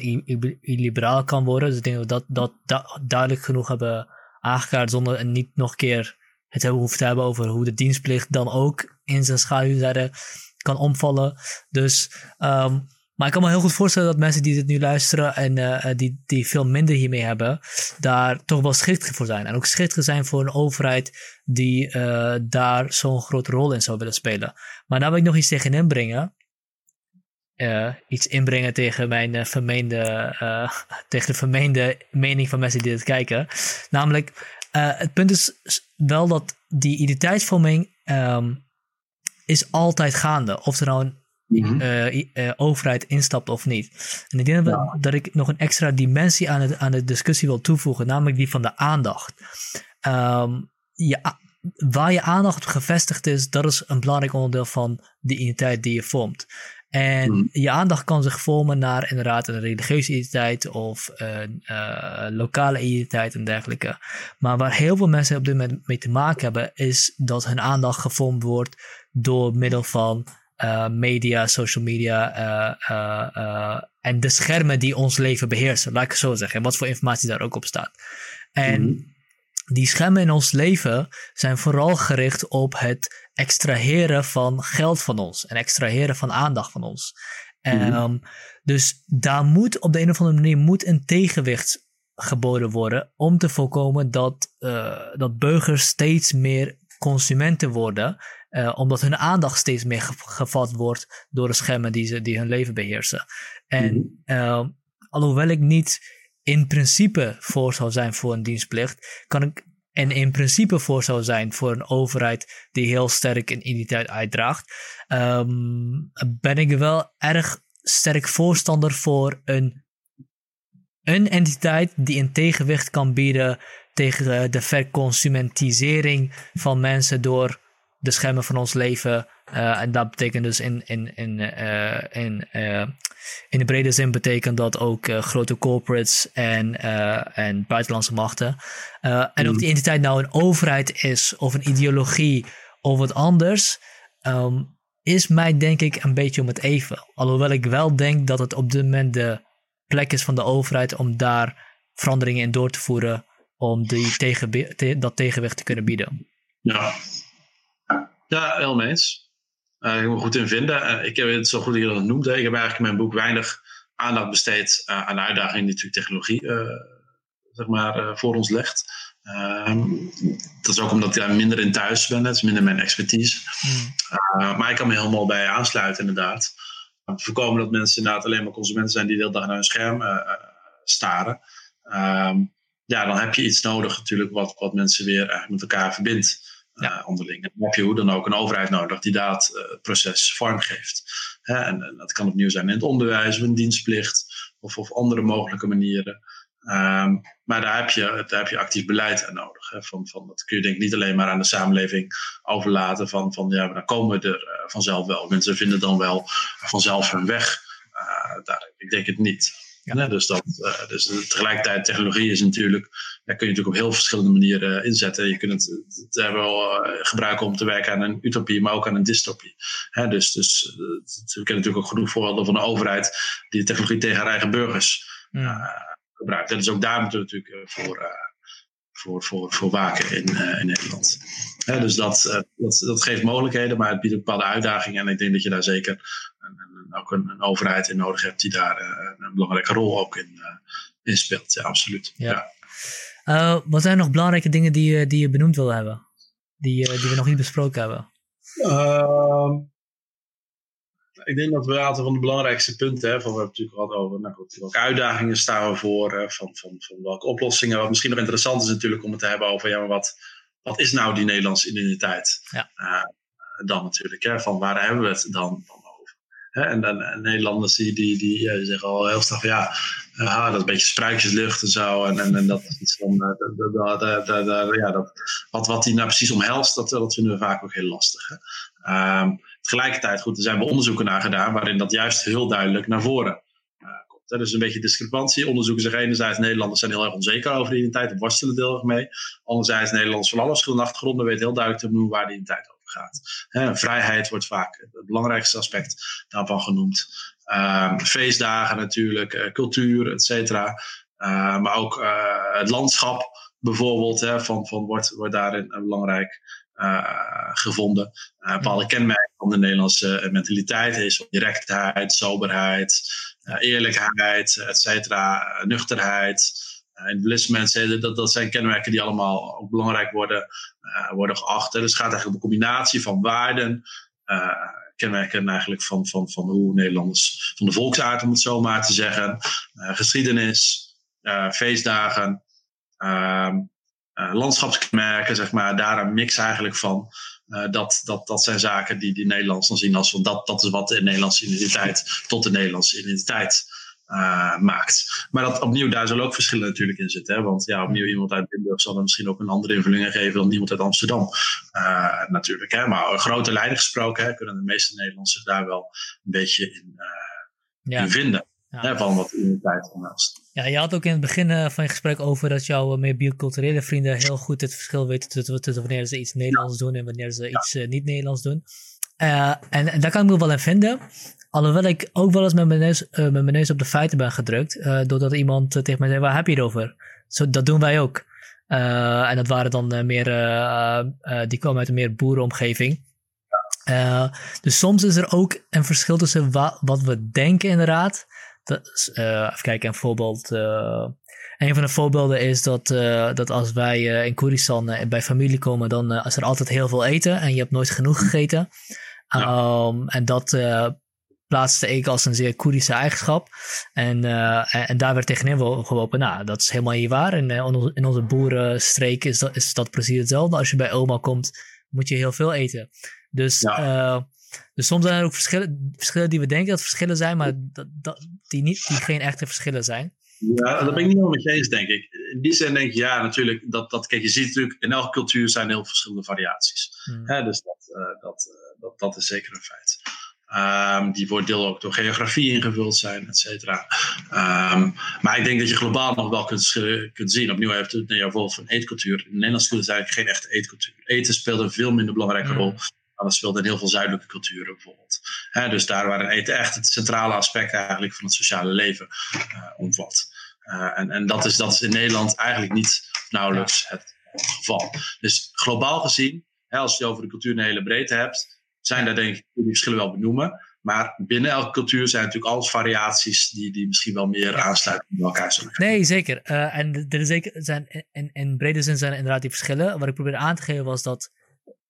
illiberaal kan worden. Dus ik denk dat we dat, dat, duidelijk genoeg hebben aangekaart zonder en niet nog een keer het hebben hoeven te hebben over hoe de dienstplicht dan ook in zijn schaduwzijde kan omvallen. Dus um, maar ik kan me heel goed voorstellen dat mensen die dit nu luisteren en uh, die, die veel minder hiermee hebben, daar toch wel schichtig voor zijn. En ook schichtig zijn voor een overheid die uh, daar zo'n grote rol in zou willen spelen. Maar daar wil ik nog iets tegen inbrengen. Uh, iets inbrengen tegen mijn vermeende, [LAUGHS] tegen de vermeende mening van mensen die dit kijken. Namelijk, het punt is wel dat die identiteitsvorming um, is altijd gaande. Of er nou een uh, overheid instapt of niet. En ik denk dat, dat, ik nog een extra dimensie aan, het, aan de discussie wil toevoegen, namelijk die van de aandacht. Um, waar je aandacht op gevestigd is, dat is een belangrijk onderdeel van de identiteit die je vormt. En hmm. je aandacht kan zich vormen naar inderdaad een religieuze identiteit of een uh, lokale identiteit en dergelijke. Maar waar heel veel mensen op dit moment mee te maken hebben, is dat hun aandacht gevormd wordt door middel van uh, media, social media uh, en de schermen die ons leven beheersen, laat ik het zo zeggen. En wat voor informatie daar ook op staat. En mhm. die schermen in ons leven zijn vooral gericht op het extraheren van geld van ons en extraheren van aandacht van ons. Mm um, dus daar moet op de een of andere manier moet een tegenwicht geboden worden om te voorkomen dat, dat burgers steeds meer consumenten worden uh, omdat hun aandacht steeds meer gevat wordt door de schermen die, ze, die hun leven beheersen. En mm uh, alhoewel ik niet in principe voor zou zijn voor een dienstplicht, kan ik en in principe voor zou zijn voor een overheid die heel sterk een identiteit uitdraagt, um, ben ik wel erg sterk voorstander voor een, een entiteit die een tegenwicht kan bieden tegen de verconsumentisering van mensen door de schermen van ons leven. Uh, en dat betekent dus in, in, in, uh, in, uh, in de brede zin betekent dat ook grote corporates en, en buitenlandse machten. en of die mm. entiteit nou een overheid is of een ideologie of wat anders, um, is mij denk ik een beetje om het even. Alhoewel ik wel denk dat het op dit moment de plek is van de overheid om daar veranderingen in door te voeren om die tegen, dat tegenwicht te kunnen bieden. Ja, ja, helemaal eens. Uh, ik moet goed in vinden. Uh, ik heb het zo goed dat dat noemde. Ik heb eigenlijk in mijn boek weinig aandacht besteed uh, aan de uitdagingen die natuurlijk technologie zeg maar, voor ons legt. Ehm, dat is ook omdat ik daar minder in thuis ben. Het is minder mijn expertise. Hmm. maar ik kan me helemaal bij aansluiten, inderdaad. Om te voorkomen dat mensen inderdaad alleen maar consumenten zijn die de hele dag naar hun scherm staren. Um, ja, dan heb je iets nodig natuurlijk wat, wat mensen weer eigenlijk met elkaar verbindt ja. Eh, dan heb je hoe dan ook een overheid nodig die dat uh, proces vorm geeft. Hè? En, en, dat kan opnieuw zijn in het onderwijs, of een dienstplicht, of, of andere mogelijke manieren. Um, maar daar heb, je, daar heb je actief beleid aan nodig. Hè? Van, van, dat kun je denk ik niet alleen maar aan de samenleving overlaten. Van, van ja, dan komen we er uh, vanzelf wel. Mensen vinden dan wel vanzelf hun weg. Daar, ik denk het niet. Dus, dat, uh, dus tegelijkertijd, technologie is natuurlijk, daar kun je natuurlijk op heel verschillende manieren inzetten. Je kunt het, het er wel gebruiken om te werken aan een utopie, maar ook aan een dystopie. Hè, dus, dus uh, we kennen natuurlijk ook genoeg voorbeelden van een overheid die de technologie tegen haar eigen burgers gebruikt. En dus ook daar moeten we natuurlijk voor, voor, voor, voor waken in, in Nederland. Dus dat, dat, dat geeft mogelijkheden, maar het biedt ook bepaalde uitdagingen. En ik denk dat je daar zeker ook een, een, overheid in nodig hebt die daar uh, een belangrijke rol ook in, uh, in speelt. Ja, absoluut. Ja. ja. Uh, wat zijn nog belangrijke dingen die, je, die je benoemd wil hebben? Die, die we nog niet besproken hebben? Ehm, ik denk dat we een aantal van de belangrijkste punten, hè, van we hebben natuurlijk gehad over nou goed, welke uitdagingen staan we voor, van, van, van welke oplossingen. Wat misschien nog interessant is natuurlijk om het te hebben over ja, maar wat, wat is nou die Nederlandse identiteit? Ja. dan natuurlijk, hè, van waar hebben we het dan, dan en, en, Nederlanders die, die, die, zeggen al heel snel van ja, uh, dat is een beetje spruitjeslucht en zo. En, en, en dat is van, uh, ja, dat, wat, wat die nou precies omhelst, dat, dat vinden we vaak ook heel lastig. Hè. Um, tegelijkertijd, goed, er zijn wel onderzoeken naar gedaan waarin dat juist heel duidelijk naar voren komt. Hè. Dus een beetje discrepantie. Onderzoeken zeggen enerzijds Nederlanders zijn heel erg onzeker over de identiteit en worstelen deel erg mee. Anderzijds Nederlanders van alle verschillende achtergronden weten heel duidelijk te noemen waar de identiteit over gaat. vrijheid wordt vaak het belangrijkste aspect daarvan genoemd. Ehm, feestdagen natuurlijk, uh, cultuur, et cetera. Uh, maar ook uh, het landschap bijvoorbeeld hè, van, van wordt, wordt daarin belangrijk gevonden. bepaalde kenmerken van de Nederlandse mentaliteit is directheid, soberheid, eerlijkheid, et cetera, nuchterheid. Individualisme, dat, dat zijn kenmerken die allemaal ook belangrijk worden, uh, worden geacht. Dus het gaat eigenlijk om een combinatie van waarden, uh, kenmerken eigenlijk van, van, van hoe Nederlanders, van de volksaard om het zo maar te zeggen, geschiedenis, feestdagen, ehm, landschapskenmerken, zeg maar, daar een mix eigenlijk van. dat, dat, dat zijn zaken die, die Nederlanders dan zien als van dat, dat is wat de Nederlandse identiteit tot de Nederlandse identiteit maakt. Maar dat opnieuw, daar zullen ook verschillen natuurlijk in zitten. Hè? Want ja, opnieuw iemand uit Limburg zal dan misschien ook een andere invulling geven dan iemand uit Amsterdam. natuurlijk. Hè? Maar grote lijnen gesproken hè, kunnen de meeste Nederlanders zich daar wel een beetje in, ja. in vinden. Ja. van wat identiteit omhelst. Ja, je had ook in het begin van je gesprek over dat jouw meer biculturele vrienden heel goed het verschil weten tussen, wanneer ze iets Nederlands doen en wanneer ze iets niet Nederlands doen. En, en, daar kan ik me wel in vinden. Alhoewel ik ook wel eens met mijn neus, met mijn neus op de feiten ben gedrukt. doordat iemand tegen mij zei, waar heb je het over? Zo, dat doen wij ook. en dat waren dan meer, die komen uit een meer boerenomgeving. dus soms is er ook een verschil tussen wa wat we denken inderdaad dat, even kijken, een voorbeeld. Een van de voorbeelden is dat, uh, dat als wij in Koeristan bij familie komen, dan is er altijd heel veel eten en je hebt nooit genoeg gegeten. Ja. Um, en dat plaatste ik als een zeer Koerdische eigenschap. En, en, en, daar werd tegenin geworpen, nou, dat is helemaal niet waar. In, in onze boerenstreek is dat, is dat precies hetzelfde. Als je bij oma komt, moet je heel veel eten. Dus ja. Dus soms zijn er ook verschillen, verschillen die we denken dat verschillen zijn, maar dat, dat, die, niet, die geen echte verschillen zijn. Ja, dat ben ik niet helemaal met je eens, denk ik. In die zin denk ik, ja, natuurlijk, dat, dat, kijk, je ziet natuurlijk, in elke cultuur zijn heel verschillende variaties. Hmm. dus dat, uh, dat, dat, dat is zeker een feit. Um, die voor deel ook door geografie ingevuld zijn, et cetera. Um, maar ik denk dat je globaal nog wel kunt, kunt zien. Opnieuw heeft het jouw voorbeeld van eetcultuur. In Nederland is eigenlijk geen echte eetcultuur. Eten speelt een veel minder belangrijke hmm. rol dat speelt in heel veel zuidelijke culturen bijvoorbeeld. dus daar waar eten echt het centrale aspect eigenlijk van het sociale leven uh, omvat. Uh, en en dat, is, dat is in Nederland eigenlijk niet nauwelijks het geval. Dus globaal gezien, als je over de cultuur een hele breedte hebt, zijn daar denk ik die verschillen wel benoemen. Maar binnen elke cultuur zijn natuurlijk alles variaties die, die misschien wel meer aansluiten bij elkaar zullen Nee, zeker. Uh, en er zeker zijn, in, in brede zin zijn inderdaad die verschillen. Wat ik probeerde aan te geven was dat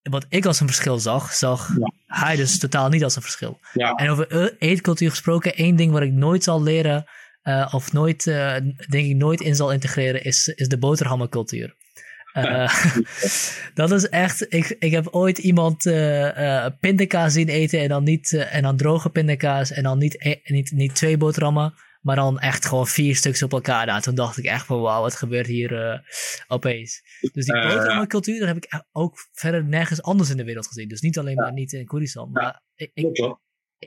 wat ik als een verschil zag, zag hij dus totaal niet als een verschil. Ja. En over eetcultuur gesproken, één ding wat ik nooit zal leren, uh, of nooit, uh, denk ik nooit in zal integreren, is, is de boterhammencultuur. Uh, [LAUGHS] [LAUGHS] dat is echt, ik, ik heb ooit iemand pindakaas zien eten en dan, niet, en dan droge pindakaas en dan niet, niet, niet twee boterhammen, maar dan echt gewoon vier stuks op elkaar. Nou, toen dacht ik echt van wauw, wat gebeurt hier uh, opeens. Dus die uh, cultuur, dat heb ik ook verder nergens anders in de wereld gezien. Dus niet alleen maar niet in Koerdistan. Maar ik, ik,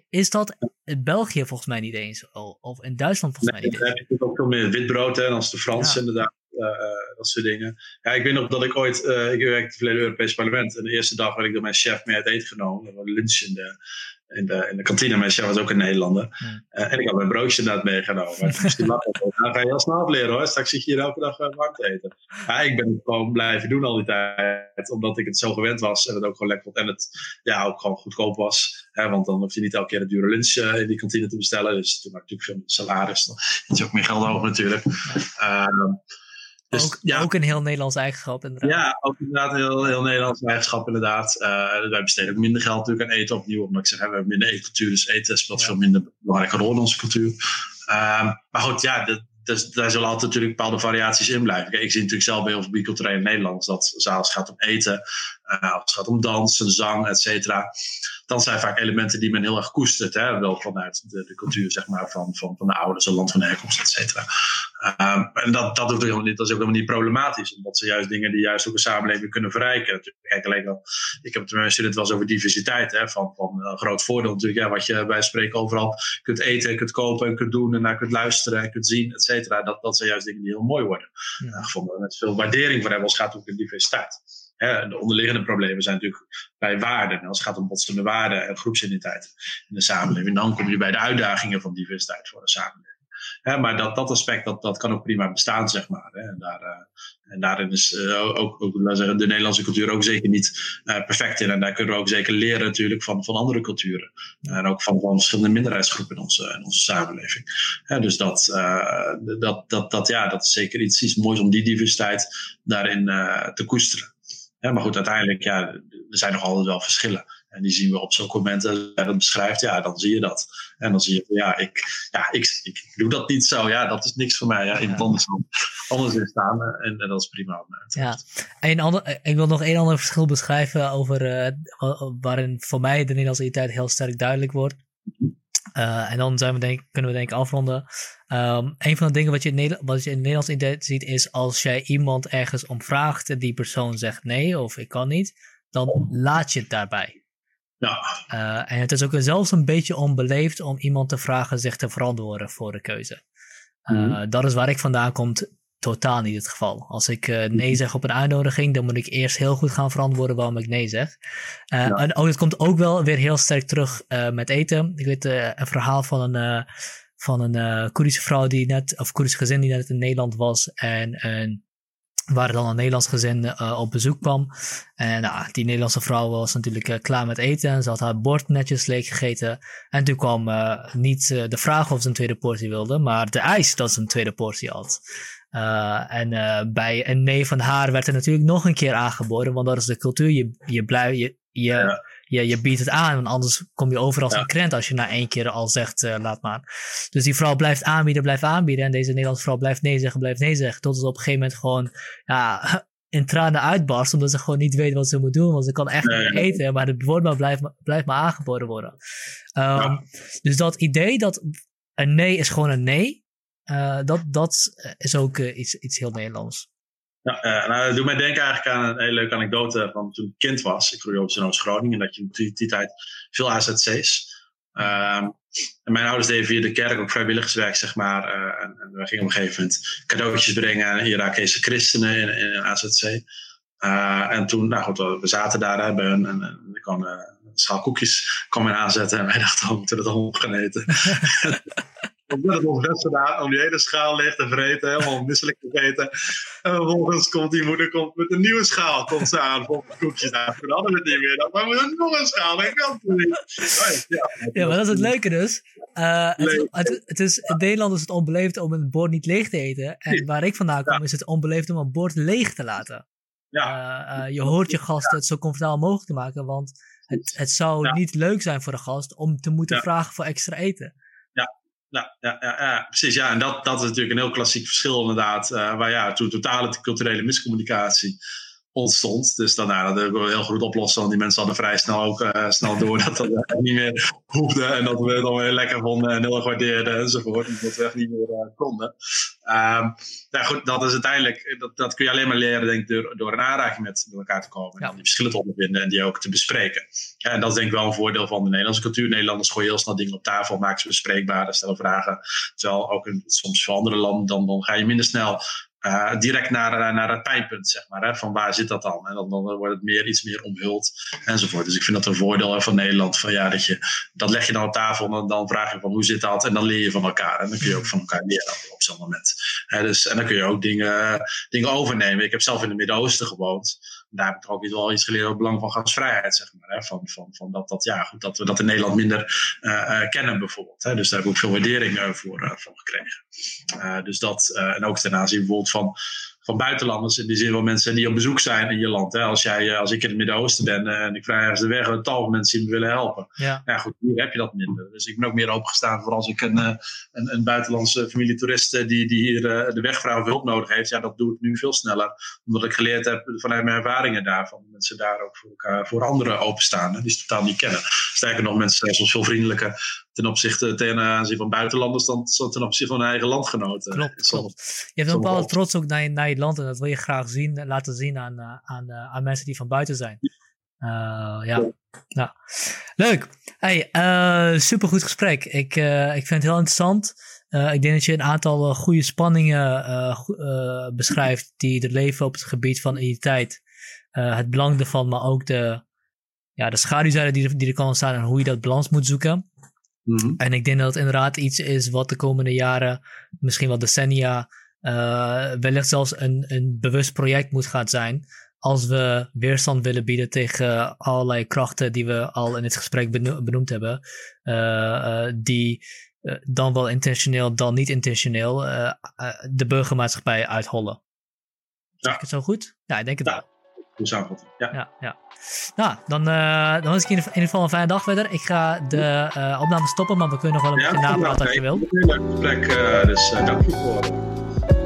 is dat in België volgens mij niet eens? Of in Duitsland volgens mij niet eens? Dan heb je ook veel meer witbrood, hè, als de Fransen inderdaad. Uh, dat soort dingen. Ja, ik weet nog dat ik ooit, uh, ik werkte in het verleden Europees Parlement. En de eerste dag werd ik door mijn chef mee uit eten genomen. We lunch in de, in de, in de kantine. Mijn chef was ook een Nederlander. En ik had mijn broodje inderdaad meegenomen. [LAUGHS] Die lachen, nou ga je heel snel leren hoor. Straks zit je hier elke dag uh, warm te eten. Ja, ik ben het gewoon blijven doen al die tijd. Omdat ik het zo gewend was. En het ook gewoon lekker vond. En het ja, ook gewoon goedkoop was. Hè, want dan hoef je niet elke keer een dure lunch uh, in die kantine te bestellen. Dus toen had ik natuurlijk veel salaris. Dan is ook meer geld over natuurlijk. Ehm, dus, ook, ja. ook een heel Nederlands eigenschap inderdaad. Ja, ook inderdaad een heel, heel Nederlands eigenschap inderdaad. Uh, wij besteden ook minder geld natuurlijk aan eten opnieuw. Omdat ik zeg, we hebben minder eetcultuur. Dus eten speelt ja. veel minder belangrijke rol in onze cultuur. Uh, maar goed, ja, de, dus daar zullen altijd natuurlijk bepaalde variaties in blijven. Kijk, ik zie natuurlijk zelf bij heel veel biculturele Nederlanders dat als het gaat om eten, als het gaat om dansen, zang, et cetera dan zijn vaak elementen die men heel erg koestert. Hè? Wel vanuit de, de cultuur zeg maar, van, van, van de ouders, een land van herkomst, et cetera. Um, en dat, dat, hoeft helemaal niet, dat is ook helemaal niet problematisch. Omdat ze juist dingen die juist ook een samenleving kunnen verrijken. Kijk, alleen al, ik heb het met mijn studenten wel eens over diversiteit. Hè? Van, van een groot voordeel natuurlijk. Ja, wat je bij spreken overal kunt eten, kunt kopen en kunt doen. En naar kunt luisteren en kunt zien, et cetera. Dat, dat zijn juist dingen die heel mooi worden. Ja. gevonden. Met veel waardering voor hebben als het gaat om diversiteit de onderliggende problemen zijn natuurlijk bij waarden. als het gaat om botsende waarden en groepsidentiteit in de samenleving, dan kom je bij de uitdagingen van diversiteit voor de samenleving. maar dat, dat aspect, dat, dat kan ook prima bestaan, zeg maar. En, daar, uh, en daarin is uh, ook, ook zeggen, de Nederlandse cultuur ook zeker niet uh, perfect in. En daar kunnen we ook zeker leren natuurlijk van, van andere culturen. En ook van, van verschillende minderheidsgroepen in onze, in onze samenleving. dus dat, dat, dat, dat, ja, dat is zeker iets, iets moois om die diversiteit daarin te koesteren. Ja, maar goed, uiteindelijk, ja, er zijn nog altijd wel verschillen. En die zien we op zulke momenten, als je dat beschrijft, ja, dan zie je dat. En dan zie je, ja, ik, ja, ik, ik doe dat niet zo. Ja, dat is niks voor mij. Ja, in het anders, anders in staan. En, en, dat is prima. Ja, en ander, ik wil nog één ander verschil beschrijven over, uh, waarin voor mij de Nederlandse identiteit heel sterk duidelijk wordt. En dan zijn we denk, kunnen we denk ik afronden. Um, een van de dingen wat je, in wat je in het Nederlands ziet is als jij iemand ergens om vraagt en die persoon zegt nee of ik kan niet, dan laat je het daarbij. Ja. Uh, en het is ook zelfs een beetje onbeleefd om iemand te vragen zich te verantwoorden voor de keuze. Uh, mm Dat is waar ik vandaan kom, totaal niet het geval. Als ik uh, nee zeg op een uitnodiging, dan moet ik eerst heel goed gaan verantwoorden waarom ik nee zeg. Ja. En ook, het komt ook wel weer heel sterk terug met eten. Ik weet een verhaal van een van een uh, Koerdische vrouw die net, of Koerdische gezin die net in Nederland was. En, en waar dan een Nederlands gezin uh, op bezoek kwam. En nou, die Nederlandse vrouw was natuurlijk uh, klaar met eten. En ze had haar bord netjes leeg gegeten. En toen kwam niet de vraag of ze een tweede portie wilde, maar de eis dat ze een tweede portie had. En bij een nee van haar werd er natuurlijk nog een keer aangeboden, want dat is de cultuur. Je, je, blij, je, je ja je, je biedt het aan, want anders kom je over als een krent als je na één keer al zegt, uh, laat maar. Dus die vrouw blijft aanbieden, blijft aanbieden. En deze Nederlandse vrouw blijft nee zeggen, blijft nee zeggen. Tot ze op een gegeven moment gewoon ja, [LAUGHS] in tranen uitbarst, omdat ze gewoon niet weet wat ze moet doen. Want ze kan echt niet eten, maar het woord maar blijft, blijft maar aangeboden worden. Um, Dus dat idee dat een nee is gewoon een nee, uh, dat, dat is ook uh, iets, iets heel Nederlands. Ja, uh, nou, dat doet mij denken eigenlijk aan een hele leuke anekdote van toen ik kind was. Ik groeide op in Groningen en dat je in die, die tijd veel AZC's. Um, en mijn ouders deden via de kerk ook vrijwilligerswerk, zeg maar. Uh, en, en, we gingen op een gegeven moment cadeautjes brengen aan Irakese christenen in, in een AZC. Uh, en toen, nou goed, we zaten daar bij hun en, en ik kwam een schaal koekjes kwam aanzetten. En wij [LAUGHS] dachten, we moeten het allemaal gaan eten. [LAUGHS] Omdat het ons best gedaan om die hele schaal leeg te vreten, helemaal misselijk te eten. En vervolgens komt die moeder komt met een nieuwe schaal, komt ze aan, vol koekjes hadden we het niet meer. Dan maar we hebben nog een schaal, ik kan niet. Ja, ja, maar dat is het leuke dus. Uh, het, het, het, is, in Nederland is het onbeleefd om een bord niet leeg te eten. En waar ik vandaan kom, is het onbeleefd om een bord leeg te laten. Ja. Uh, uh, je hoort je gasten het zo comfortabel mogelijk te maken, want het, het zou niet leuk zijn voor de gast om te moeten vragen voor extra eten. Ja, ja, ja, precies. Ja, en dat, dat is natuurlijk een heel klassiek verschil inderdaad. Uh, waar ja, toen totale culturele miscommunicatie ontstond. Dus dan, nou, dat we heel goed oplossen. Want die mensen hadden vrij snel ook uh, snel door dat dat niet meer hoefde. En dat we het dan weer lekker vonden en heel erg waardeerden enzovoort. En dat we echt niet meer uh, konden. Um, nou goed, dat is uiteindelijk, dat, dat kun je alleen maar leren denk ik, door, door een aanraking met, met elkaar te komen. En die verschillen te ondervinden en die ook te bespreken. En dat is denk ik wel een voordeel van de Nederlandse cultuur. Nederlanders gooien heel snel dingen op tafel, maken ze bespreekbaar, stellen vragen. Terwijl ook in, soms voor andere landen, dan, dan ga je minder snel uh, direct naar, eh, naar het pijnpunt, zeg maar. Hè, van waar zit dat dan? En dan, dan wordt het meer, iets meer omhuld enzovoort. Dus ik vind dat een voordeel van Nederland. Van, ja, dat, je, dat leg je dan op tafel en dan, vraag je van hoe zit dat? En dan leer je van elkaar. En dan kun je ook van elkaar leren op zo'n moment. dus, en dan kun je ook dingen, dingen overnemen. Ik heb zelf in het Midden-Oosten gewoond daar heb ik ook wel iets geleerd over het belang van gasvrijheid, zeg maar. Hè? Van, van, van dat, dat, ja, goed, dat we dat in Nederland minder uh, kennen, bijvoorbeeld. Hè? Dus daar heb ik ook veel waardering uh, voor, uh, voor gekregen. dus dat, en ook ten aanzien bijvoorbeeld van van buitenlanders. In die zin van mensen die op bezoek zijn in je land. Hè. Als, jij, eh, als ik in het Midden-Oosten ben eh, en ik vraag ergens de weg, een tal van mensen die me willen helpen. Ja. ja, goed, hier heb je dat minder. Dus ik ben ook meer opengestaan voor als ik een, eh, een, een buitenlandse familie toeristen die, die hier de wegvrouw hulp nodig heeft. Ja, dat doe ik nu veel sneller. Omdat ik geleerd heb vanuit mijn ervaringen daarvan. Mensen daar ook voor, elkaar, voor anderen openstaan. Hè, die ze totaal niet kennen. Sterker nog, mensen zijn soms veel vriendelijker ten opzichte ten aanzien van buitenlanders dan ten opzichte van hun eigen landgenoten. Klopt, klopt. Je hebt een bepaalde trots ook naar je, naar je land en dat wil je graag zien, laten zien aan, eh, aan, eh, aan mensen die van buiten zijn. Uh, ja. ja. Leuk. Hey, uh, supergoed gesprek. Ik, uh, ik vind het heel interessant. ik denk dat je een aantal goede spanningen beschrijft die er leven op het gebied van identiteit. het belang ervan, maar ook de, ja, de schaduwzijde die, die er kan ontstaan en hoe je dat balans moet zoeken. Mhm. En ik denk dat het inderdaad iets is wat de komende jaren, misschien wel decennia, uh, wellicht zelfs een, een bewust project moet gaan zijn. Als we weerstand willen bieden tegen allerlei krachten die we al in het gesprek benoemd hebben. Uh, uh, die dan wel intentioneel, dan niet intentioneel de burgermaatschappij uithollen. Ja. Zeg ik het zo goed? Ja, ik denk het wel. Hoe samenvatting, ja. ja, ja. Nou, dan, uh, dan is ik in ieder geval een fijne dag verder. Ik ga de uh, opname stoppen, maar we kunnen nog wel een beetje napraten als je wilt. Een leuk gesprek, uh, dus dank je voor.